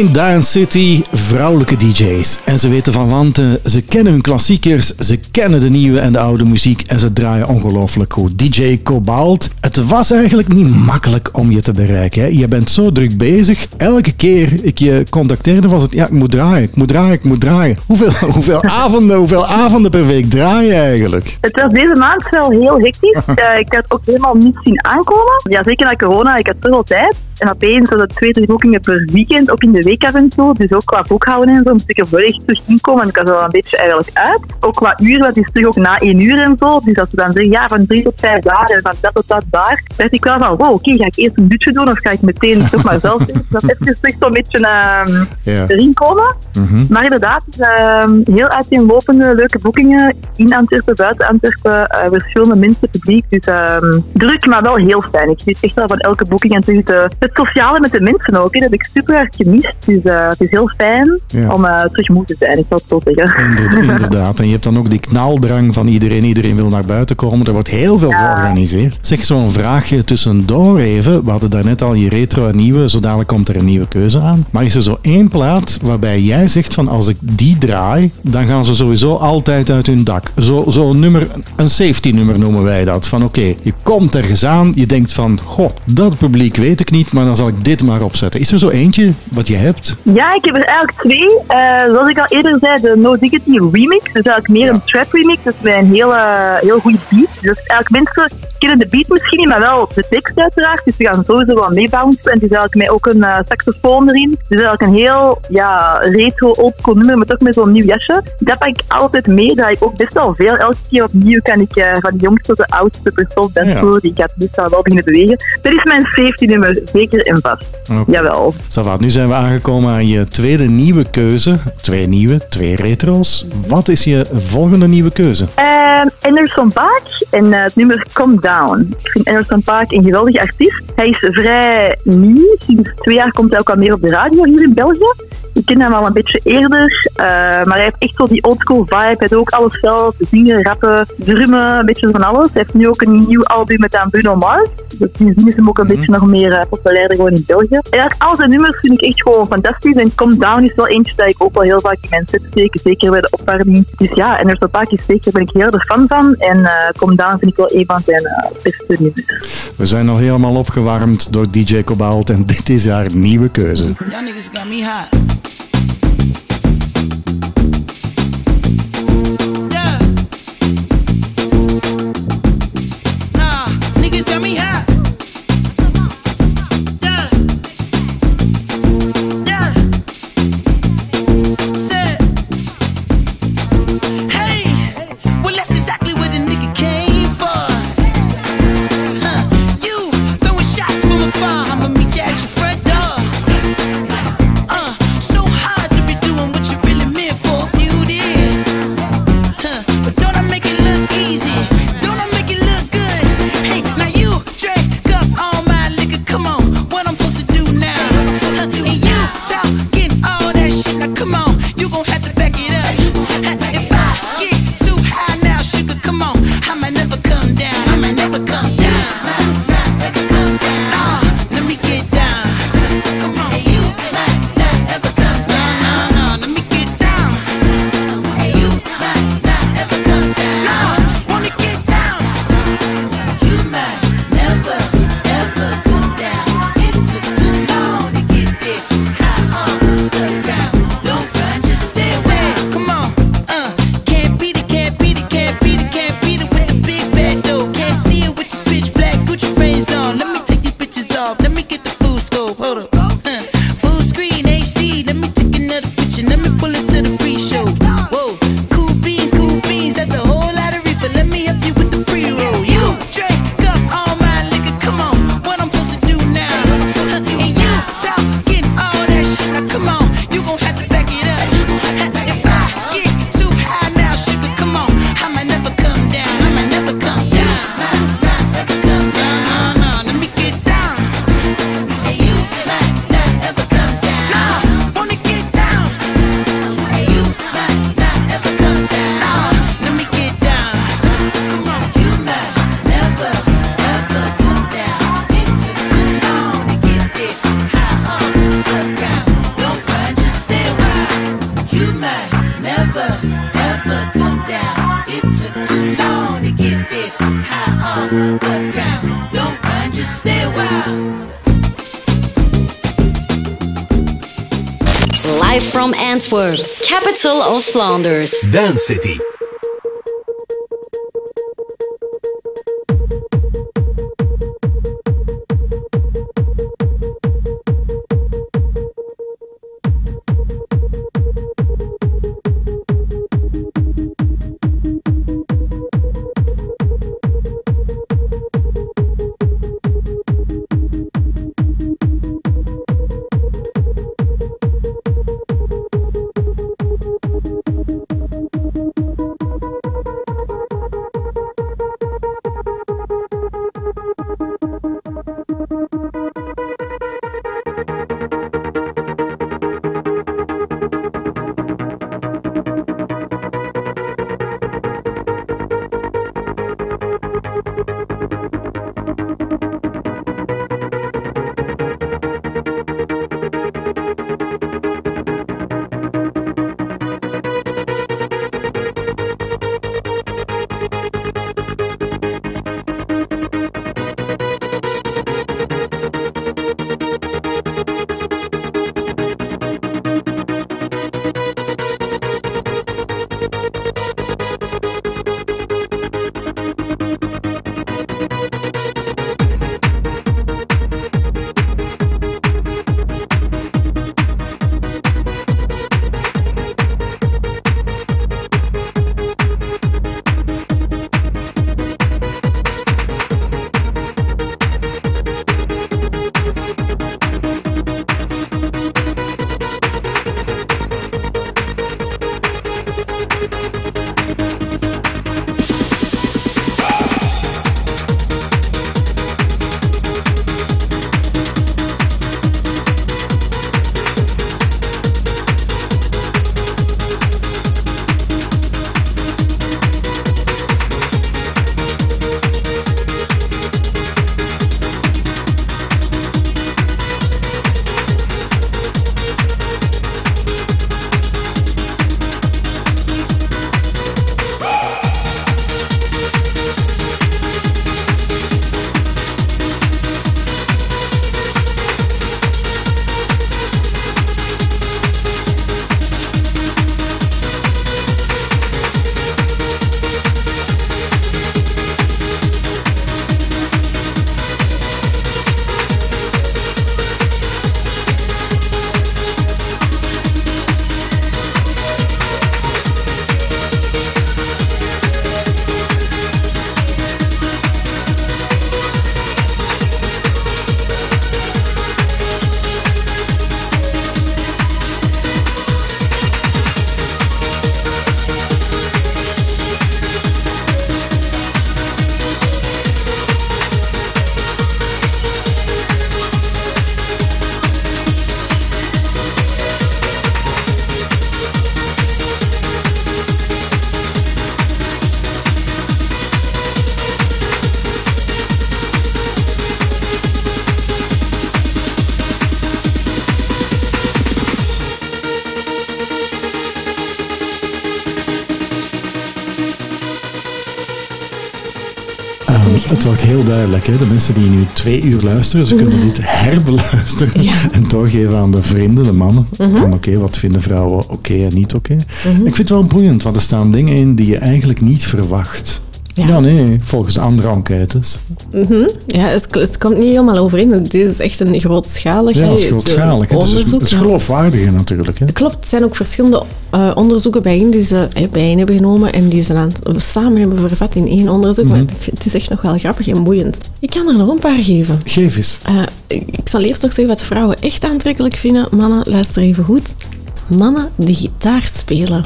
In Dance City vrouwelijke DJ's. En ze weten van wanten, ze kennen hun klassiekers, ze kennen de nieuwe en de oude muziek en ze draaien ongelooflijk goed. DJ Cobalt, het was eigenlijk niet makkelijk om je te bereiken. Hè. Je bent zo druk bezig. Elke keer ik je contacteerde was het, ja, ik moet draaien, ik moet draaien, ik moet draaien. Hoeveel, [laughs] hoeveel, avonden, hoeveel avonden per week draai je eigenlijk? Het was deze maand wel heel hectisch. [laughs] Eh, ik had ook helemaal niet zien aankomen. Ja, zeker na corona, ik had zoveel tijd. En opeens was het twee, drie boekingen per weekend, ook in de week af en toe. Dus ook qua boekhouden en zo, moest ik er echt terug inkomen. En ik was er wel een beetje eigenlijk uit. Ook qua uren, dat is terug ook na één uur en zo. Dus als we dan zeggen, ja, van drie tot vijf dagen en van dat tot dat daar, dacht ik wel van, wow, oké, ga ik eerst een dutje doen of ga ik meteen [laughs] toch maar zelf doen? Dus dat even terug zo'n beetje ehm Ja. erin komen. Mhm. Maar inderdaad, ehm, heel uiteenlopende, leuke boekingen in Antwerpen, buiten Antwerpen, eh, verschillende mensen, publiek. Dus ehm, druk, maar wel heel fijn. Ik zie echt wel van elke boeking en terug de, het sociale met de mensen ook. Hè. Dat heb ik super hard gemist. Dus het is heel fijn Ja. om eh, terug te zijn, ik zal het zo zeggen. Inder- [laughs] Inderdaad. En je hebt dan ook die knaldrang van iedereen. Iedereen wil naar buiten komen. Er wordt heel veel georganiseerd. Zeg zo'n vraagje tussendoor even. We hadden daarnet al je retro en nieuwe. Zo dadelijk komt er een nieuwe keuze aan. Maar is er zo één plaat waarbij jij zegt van als ik die draai, dan gaan ze sowieso altijd uit hun dak. Zo, zo een nummer, een safety nummer noemen wij dat. Van oké, je komt ergens aan. Je denkt van, goh, dat publiek weet ik niet. Maar dan zal ik dit maar opzetten. Is er zo eentje wat je hebt? Ja, ik heb er eigenlijk twee. Eh, zoals ik al eerder zei, de No Diggity remix. Dus eigenlijk meer een trap remix. Dus met een hele, heel goede beat. Dus eigenlijk mensen kennen de beat misschien niet, maar wel de tekst uiteraard. Dus we gaan sowieso wel meebouncen. En het is eigenlijk met ook een eh, saxofoon erin. Dus eigenlijk een heel ja, retro oldschool nummer, maar toch met zo'n nieuw jasje. Dat pak ik altijd mee. Dat ik ook best wel veel. Elke keer opnieuw kan ik eh, van de jongste tot de oudste persoon dancefloor die ik heb. Dus dat wel beginnen bewegen. Dat is mijn safety nummer, zeker en vast. Oké. Jawel. Nu zijn we aangekomen aan je tweede nieuwe keuze. Twee nieuwe, twee retro's. Wat is je volgende nieuwe keuze? Ehm, Anderson Paak en eh, het nummer Calm Down. Ik vind Anderson Paak een geweldige artiest. Hij is vrij nieuw. Sinds twee jaar komt hij ook al meer op de radio hier in België. Ik ken hem al een beetje eerder, eh, maar hij heeft echt zo die oldschool vibe. Hij doet ook alles zelf, zingen, rappen, drummen, een beetje van alles. Hij heeft nu ook een nieuw album met aan Bruno Mars. Dus die is hem ook een beetje nog meer eh, populairder gewoon in België. En eigenlijk al zijn nummers vind ik echt gewoon fantastisch. En Calm Down is wel eentje dat ik ook wel heel vaak in mijn set steek, zeker bij de opwarming. Dus ja, Anderson Paak is zeker, ben ik heel erg fan van. En eh Calm Down vind ik wel een van zijn eh, beste nummers. We zijn al helemaal opgewarmd door DJ Cobalt en dit is haar nieuwe keuze. Y'all niggas got me hot. Dance City. Het wordt heel duidelijk, hè? de mensen die nu twee uur luisteren, ze kunnen dit herbeluisteren en doorgeven aan de vrienden, de mannen. Mhm. Van oké, wat vinden vrouwen oké en niet oké. Mhm. Ik vind het wel boeiend, want er staan dingen in die je eigenlijk niet verwacht. Ja, nee, volgens andere enquêtes. Mhm. Ja, het, het komt niet helemaal overeen. Dit is echt een grootschalig, Ja, dat is hè, grootschalig. Het is, het is geloofwaardiger natuurlijk. Hè? Klopt, er zijn ook verschillende eh, onderzoeken bijeen die ze eh, bijeen hebben genomen en die ze het- samen hebben vervat in één onderzoek. Mhm. Maar vind- het is echt nog wel grappig en boeiend. Ik kan er nog een paar geven. Geef eens. Eh, ik ik zal eerst nog zeggen wat vrouwen echt aantrekkelijk vinden. Mannen, luister even goed. Mannen die gitaar spelen.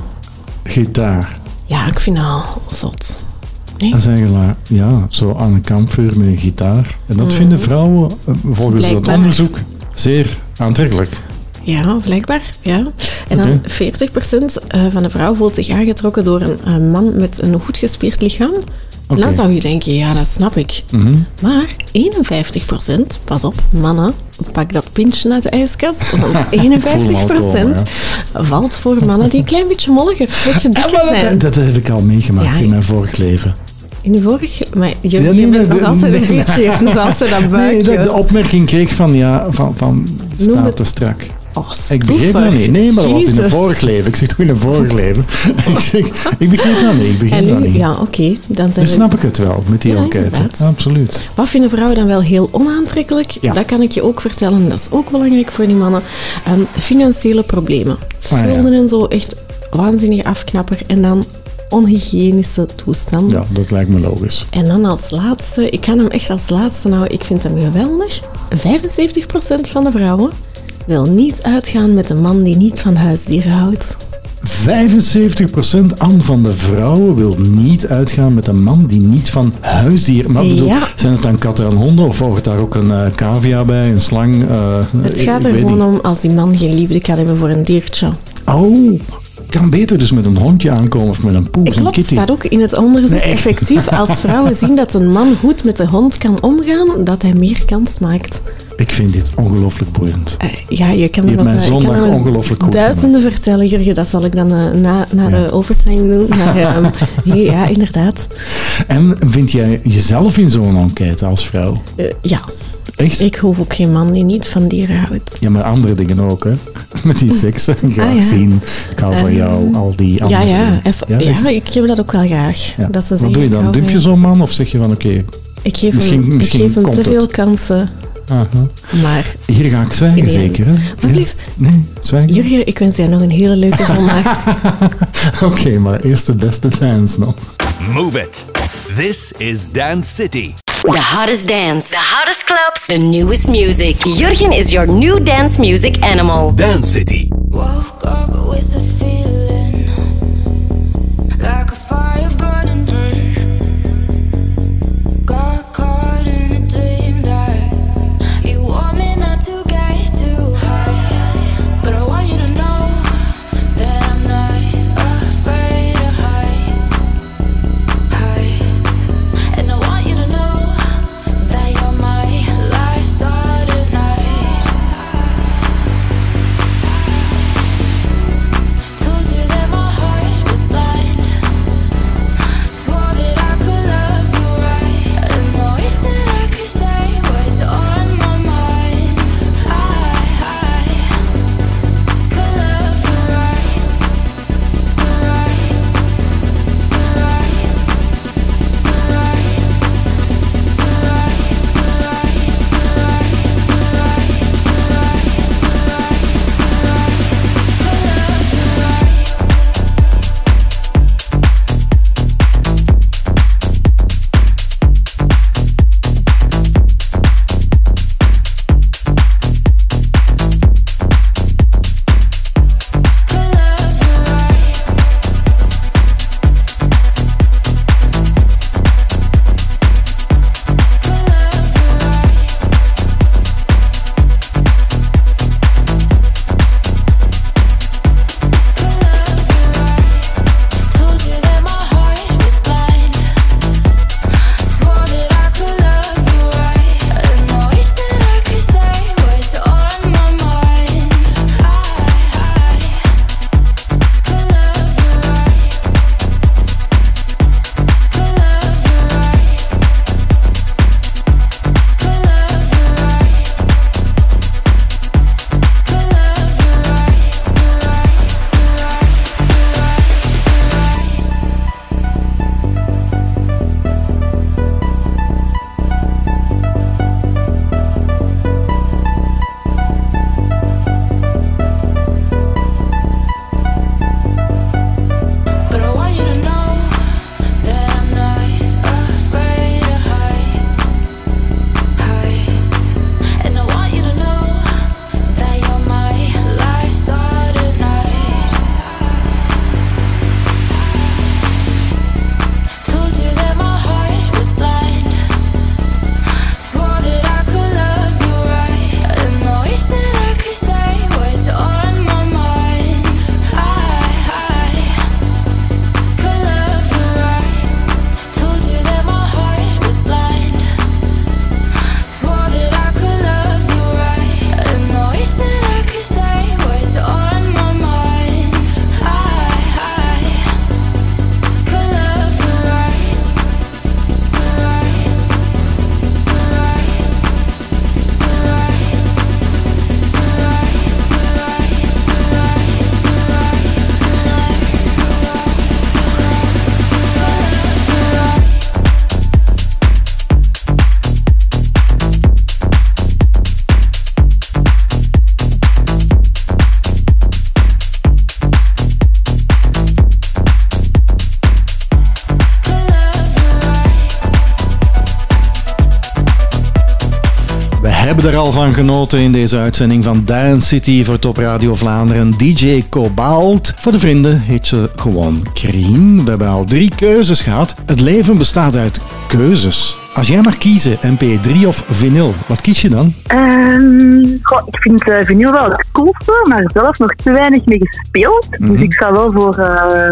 Gitaar. Ja, ik vind dat al zot. Nee? Dat is eigenlijk, ja, zo aan een kampvuur met een gitaar. En dat Mhm. vinden vrouwen, eh, volgens dat onderzoek, zeer aantrekkelijk. Ja, blijkbaar. Ja. En dan Oké. 40% eh, van de vrouw voelt zich aangetrokken door een, eh, man met een goed gespierd lichaam. En dan zou je denken, ja, dat snap ik. Mhm. Maar 51%, pas op, mannen, pak dat pintje uit de ijskast, want [laughs] 51% valt voor mannen die een klein beetje molliger, een beetje dikker Maar zijn. dat, dat heb ik al meegemaakt Ja, in mijn vorig leven. In de vorige... Maar je, Ja, nee, bent nee, nog de- altijd een nee, je hebt nog altijd dat Nee, buikje. de, de opmerking kreeg van, ja, van, van staat het- te strak. Oh, ik begreep dat niet. Nee, maar dat was in een vorig leven. Ik zeg toch in een vorig leven. [laughs] ik, zeg, ik begreep dat niet. Ik begreep dat niet. ja, oké. dan zijn we snap ik het wel, met die Ja, enquête. inderdaad. Absoluut. Wat vinden vrouwen dan wel heel onaantrekkelijk? Ja. Dat kan ik je ook vertellen. Dat is ook belangrijk voor die mannen. Ehm, financiële problemen. Ah. Schulden en zo, echt waanzinnig afknapper. En dan onhygiënische toestanden. Ja, dat lijkt me logisch. En dan als laatste, ik kan hem echt als laatste nou, ik vind hem geweldig. 75% van de vrouwen wil niet uitgaan met een man die niet van huisdieren houdt. 75% aan van de vrouwen wil niet uitgaan met een man die niet van huisdier... Maar bedoel, Ja. zijn het dan katten en honden of hoort daar ook een eh cavia bij, een slang? eh, Het gaat er gewoon niet. om als die man geen liefde kan hebben voor een diertje. Oh, kan beter dus met een hondje aankomen of met een poes, een Klopt, kitty. staat ook in het onderzoek. Nee? [laughs] Effectief, als vrouwen zien dat een man goed met de hond kan omgaan, dat hij meer kans maakt. Ik vind dit ongelooflijk boeiend. Eh, ja, je kan Je hebt nog mijn kan zondag nog ongelooflijk goed duizenden vertellen, Jurgen. Dat zal ik dan eh, na, na de overtime doen. Maar [laughs] ehm, nee, ja, inderdaad. En vind jij jezelf in zo'n enquête als vrouw? Eh, ja. Echt? Ik hoef ook geen man die niet van dieren houdt. Ja, maar andere dingen ook, hè? [laughs] Met die seks. Graag Ah, ja. zien. Ik hou van Eh, jou. Al die Ja, andere ja, Ja, ja, echt? ik heb dat ook wel graag. Ja. Dat ze Wat doe je dan? Dump je zo'n man of zeg je van oké... Ik geef misschien, hem, misschien ik geef hem komt te veel het. kansen. Aha. Maar Hier ga ik zwijgen zeker, hè? Lief? Nee, zwijgen. Jurgen, ik wens jij nog een hele leuke [laughs] zondag. Oké, maar eerst de beste dance nog. Move it. This is Dance City. The hottest dance, the hottest clubs, the newest music. Jurgen is your new dance music animal. Dance City. Woke up with a feeling er al van genoten in deze uitzending van Dance City voor Top Radio Vlaanderen. DJ Cobalt. Voor de vrienden heet ze gewoon Krien. We hebben al drie keuzes gehad. Het leven bestaat uit keuzes. Als jij mag kiezen, MP3 of vinyl, wat kies je dan? Ehm, goh, ik vind eh, vinyl wel het coolste, maar zelf nog te weinig mee gespeeld. Mhm. Dus ik zou wel voor... eh,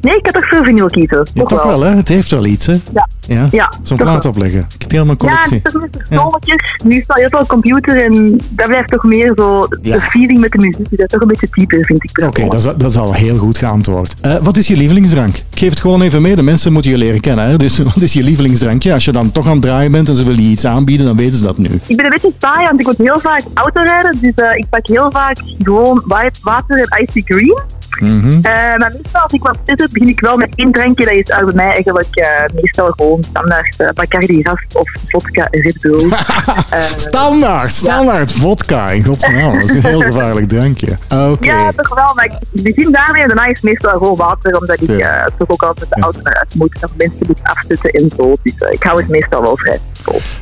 Nee, ik heb toch voor vinyl kiezen. Ja, Toch, toch wel, hè? Het heeft wel iets, hè? Ja. Ja? Ja, Zo'n plaat opleggen. Heb helemaal een Ja, collectie. het is toch met de strometjes. Nu staat heel veel computer en dat blijft toch meer zo... Ja. De feeling met de muziek is dat toch een beetje dieper, vind ik. Oké, dat, is, dat is al heel goed geantwoord. Eh, wat is je lievelingsdrank? Ik geef het gewoon even mee. De mensen moeten je leren kennen. Hè? Dus [laughs] wat is je lievelingsdrankje? Als je dan toch aan het draaien bent en ze willen je iets aanbieden, dan weten ze dat nu. Ik ben een beetje saai, want ik moet heel vaak autorijden. Dus eh, ik pak heel vaak gewoon wa- water en icy green. Mhm. Eh, maar meestal als ik wat zit, begin ik wel met één drankje. Dat is uit bij mij eigenlijk eh, meestal gewoon standaard uh, Bacardi Rast of vodka Red Bull. [laughs] Standaard, standaard vodka. In godsnaam, dat is een heel gevaarlijk drankje. Ja, toch wel. Maar ik begin daarmee en daarna is het meestal gewoon water. Omdat ik Ja. eh, toch ook altijd de auto naar huis moet. Nog mensen moet afzetten en zo. Dus ik hou het meestal wel vrij.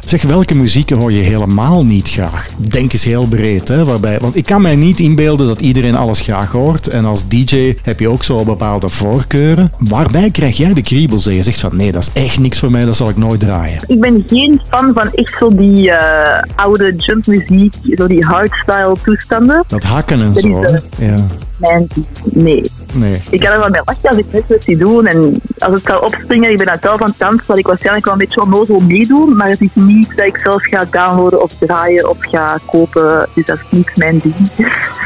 Zeg, welke muzieken hoor je helemaal niet graag? Denk eens heel breed, hè? Waarbij, want ik kan mij niet inbeelden dat iedereen alles graag hoort. En als DJ heb je ook zo bepaalde voorkeuren. Waarbij krijg jij de kriebels dat je zegt van nee, dat is echt niks voor mij, dat zal ik nooit draaien. Ik ben geen fan van echt zo die eh, oude jumpmuziek, zo die hardstyle toestanden. Dat hakken en Dat zo. is, eh, Ja, Mijn, nee. Nee. Ik kan er wel mee lachen als ik net wat zie doen. En als het zou opspringen, ik ben aan het wel van het dansen, zal ik waarschijnlijk wel een beetje onnozel meedoen. Maar het is niet dat ik zelf ga downloaden of draaien of ga kopen. Dus dat is niet mijn ding.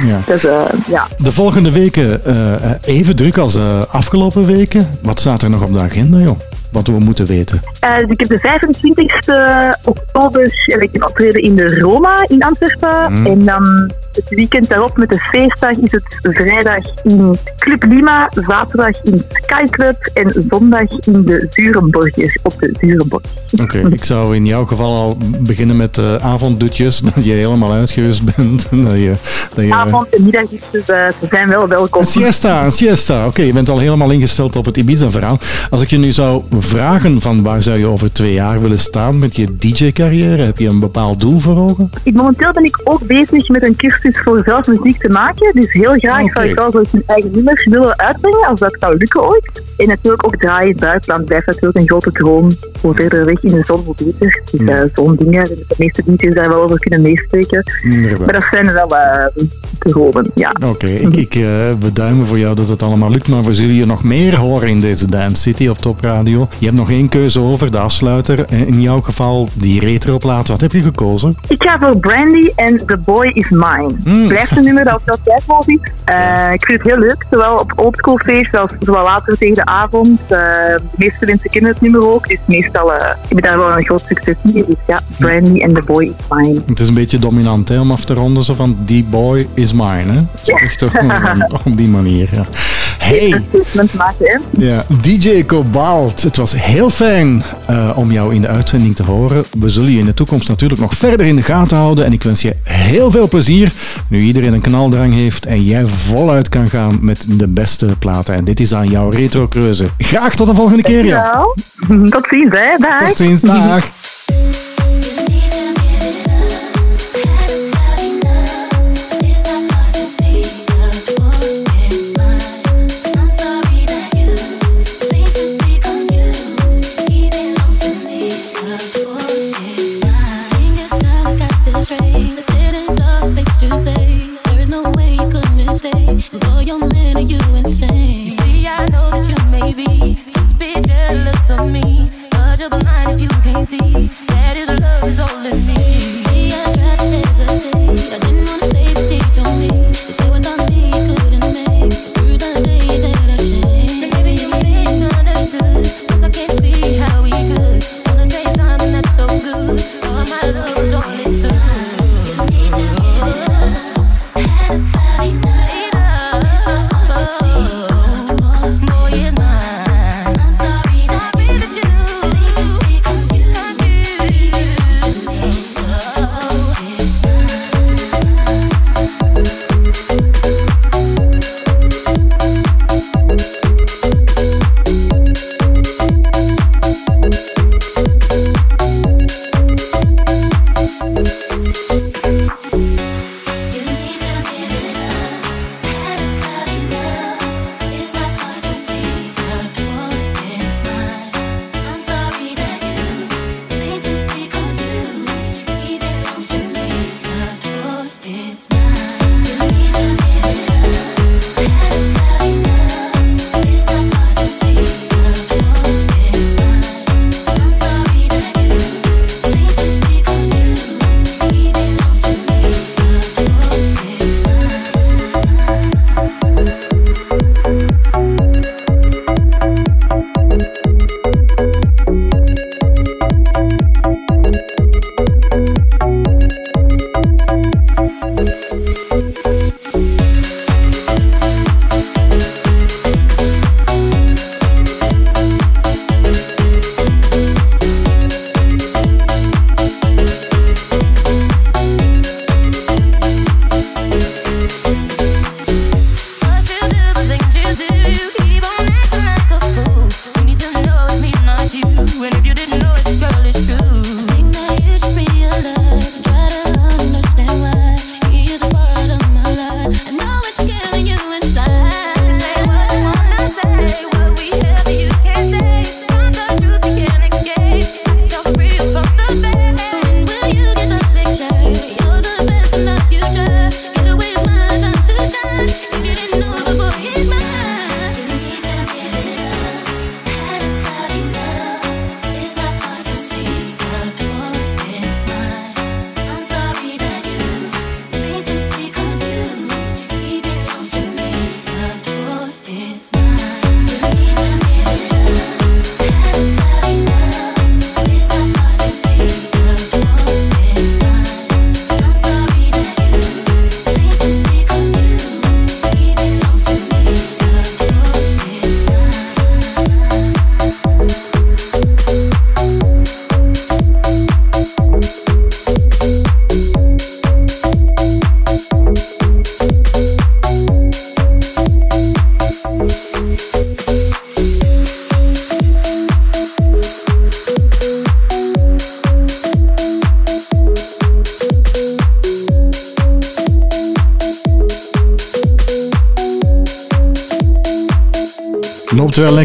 Ja. [laughs] Dus eh, ja. De volgende weken eh, even druk als de afgelopen weken. Wat staat er nog op de agenda, joh? Wat we moeten weten. Eh, dus ik heb de 25e oktober heb ik een optreden in de Roma in Antwerpen. Mhm. En dan het weekend daarop met de feestdag is het vrijdag in Club Lima, zaterdag in Sky Club en zondag in de Zurenborgers op de Zurenborg. Oké, ik zou in jouw geval al beginnen met eh avonddutjes. [laughs] Dat je helemaal uitgerust bent. Dat je, dat je, Avond en middag is dus, eh, ze zijn wel welkom. Een siesta, een siesta. Oké, je bent al helemaal ingesteld op het Ibiza-verhaal. Als ik je nu zou vragen van waar zou je over twee jaar willen staan met je DJ-carrière, heb je een bepaald doel voor ogen? Ik, momenteel ben ik ook bezig met een cursus voor zelf muziek te maken. Dus heel graag Oké. zou ik wel zo'n eigen nummer willen uitbrengen, als dat zou lukken ooit. En natuurlijk ook draaien in het buitenland blijft natuurlijk een grote droom. Hoe verder weg in de zon, hoe beter. Dus eh, zo'n dingen, de meeste DJ's daar wel over kunnen meespreken. Inderdaad. Maar dat zijn wel eh dromen, ja. Oké, ik, ik eh, beduimen voor jou dat het allemaal lukt, maar we zullen je nog meer horen in deze Dance City op Top Radio. Je hebt nog één keuze over, de afsluiter. In jouw geval die retroplaat. Wat heb je gekozen? Ik ga voor Brandy en The Boy Is Mine. Mm. Blijft een nummer dat tijdloos is. Eh, ik vind het heel leuk, zowel op oldschool feest als zowel later tegen de avond. De meeste mensen kennen het nummer ook, dus meestal uh, ik ben daar wel een groot succes mee. Dus ja, Brandy en The Boy Is Mine. Het is een beetje dominant hè, om af te ronden, zo van die boy is mine. Hè? Zo echt toch die manier. Ja. Hey! Maken. Ja, DJ Cobalt. Het was heel fijn eh, om jou in de uitzending te horen. We zullen je in de toekomst natuurlijk nog verder in de gaten houden. En ik wens je heel veel plezier. Nu iedereen een knaldrang heeft en jij voluit kan gaan met de beste platen. En dit is aan jouw retro kreuze. Graag tot de volgende keer, ja. [laughs] Tot ziens, hè. Dag. Tot ziens, dag. See that his love is all in me. See, I tried to hesitate. I didn't wanna say that he told me. They say without me couldn't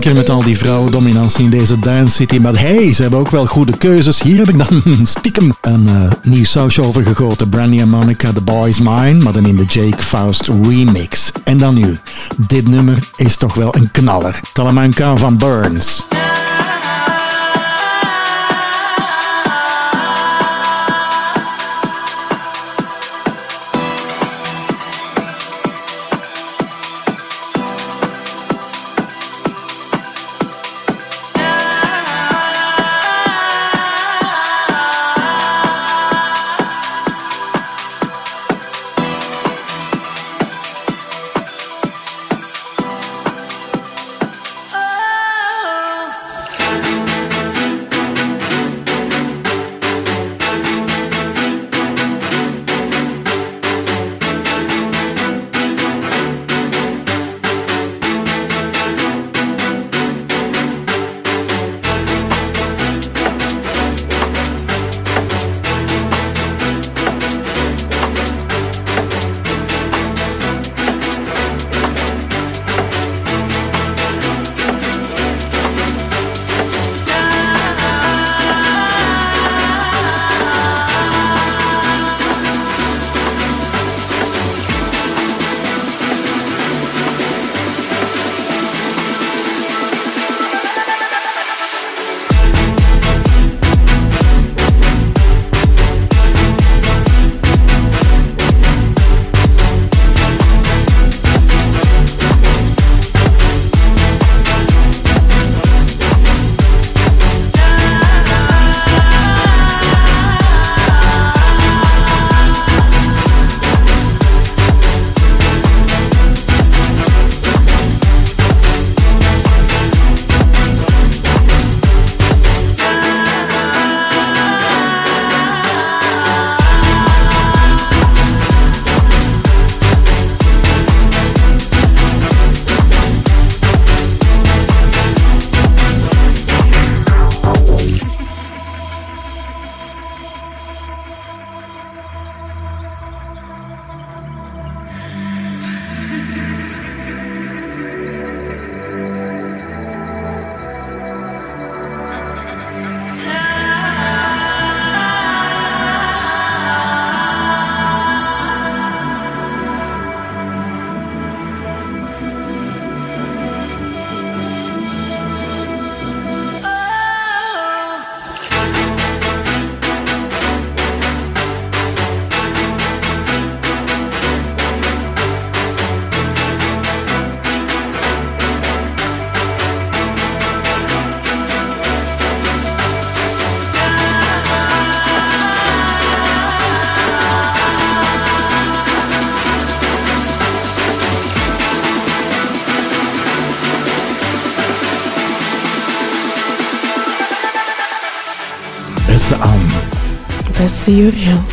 lekker met al die vrouwendominantie in deze Dance City. Maar hey, ze hebben ook wel goede keuzes. Hier heb ik dan [laughs] stiekem een eh, nieuw sausje over gegoten. Brandy en Monica, The Boy's Mine. Maar dan in de Jake Faust remix. En dan nu. Dit nummer is toch wel een knaller. Talamanca van Burns.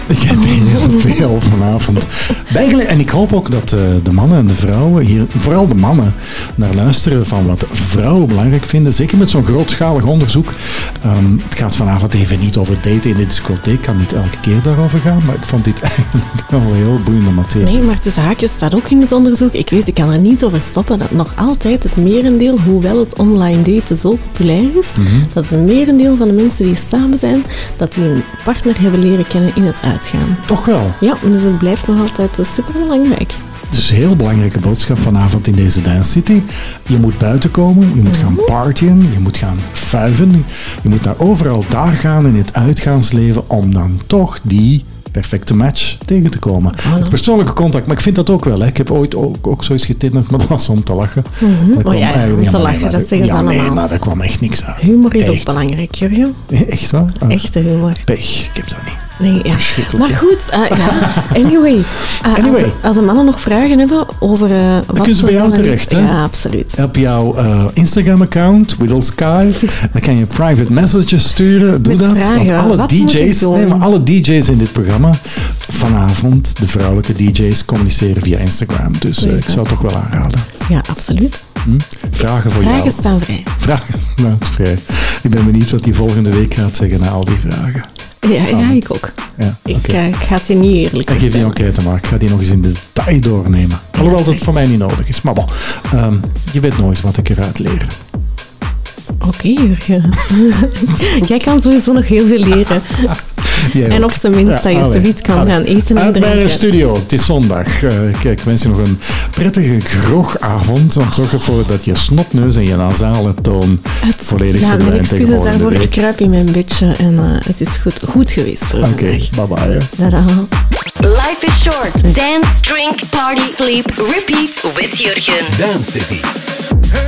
Ik heb heel veel vanavond. Eigenlijk, en ik hoop ook dat eh, de mannen en de vrouwen hier, vooral de mannen, naar luisteren van wat vrouwen belangrijk vinden. Zeker met zo'n grootschalig onderzoek. Ehm, het gaat vanavond even niet over daten in de discotheek. kan niet elke keer daarover gaan. Maar ik vond dit [laughs] eigenlijk wel een heel boeiende materie. Nee, maar tussen haakjes staat ook in het onderzoek. Ik weet, ik kan er niet over stoppen dat nog altijd het merendeel, hoewel het online daten zo populair is, Mhm. dat het merendeel van de mensen die samen zijn, dat die hun partner hebben leren kennen in het uitgaan. Toch wel. Ja, dus het blijft nog altijd super belangrijk. Dus een heel belangrijke boodschap vanavond in deze Dance City. Je moet buiten komen, je moet gaan partyen, je moet gaan fuiven. Je moet naar overal daar gaan in het uitgaansleven om dan toch die perfecte match tegen te komen. Het persoonlijke contact, maar ik vind dat ook wel. Hè. Ik heb ooit ook, ook zoiets getinderd, maar dat was om te lachen. Mhm. Maar kwam ja, ja, eigenlijk- om te nee, lachen, dat zeggen ze Ja, nee, allemaal. maar daar kwam echt niks uit. Humor is ook belangrijk, Jurgen. Echt waar? Ah, Echte humor. Pech, ik heb dat niet. Nee, ja. Maar goed, eh, ja. [laughs] anyway. Eh, Anyway. Als, als de mannen nog vragen hebben over eh wat Dan kunnen ze bij jou terecht, hè? Ja, absoluut. Op jouw Instagram-account, Whittle Sky, [laughs] dan kan je private messages sturen. Doe Met dat. vragen, want alle wat moet ik DJ's, nee, maar alle DJ's in dit programma vanavond, de vrouwelijke DJ's, communiceren via Instagram. Dus ik zou het toch wel aanraden. Ja, absoluut. Hm? Vragen voor Vragen jou. staan vrij. Vragen staan vrij. Ik ben benieuwd wat die volgende week gaat zeggen na al die vragen. Ja, ja ik ook. ja. Ik, eh, ik ga het je niet eerlijk Ik geef die enquête maar. Ik ga die nog eens in detail doornemen. Alhoewel dat voor mij niet nodig is. Maar bon, ehm, je weet nooit wat ik eruit leer. Oké, Jurgen. [laughs] Jij kan sowieso nog heel veel leren. [laughs] Jij En op zijn minst dat je zoiets kan allee. gaan eten en Uit bij de drinken. studio. Het is zondag. Eh, kijk, ik wens je nog een prettige grogavond. Want zorg ervoor dat je snotneus en je nasale toon volledig Ja, verdwijnt tegen excuses daarvoor. Ik kruip in mijn bedje en eh, het is goed, goed geweest voor Oké, vandaag. bye bye. Tada. Life is short. Dance, drink, party, sleep, repeat with Jurgen. Dance City. Hey,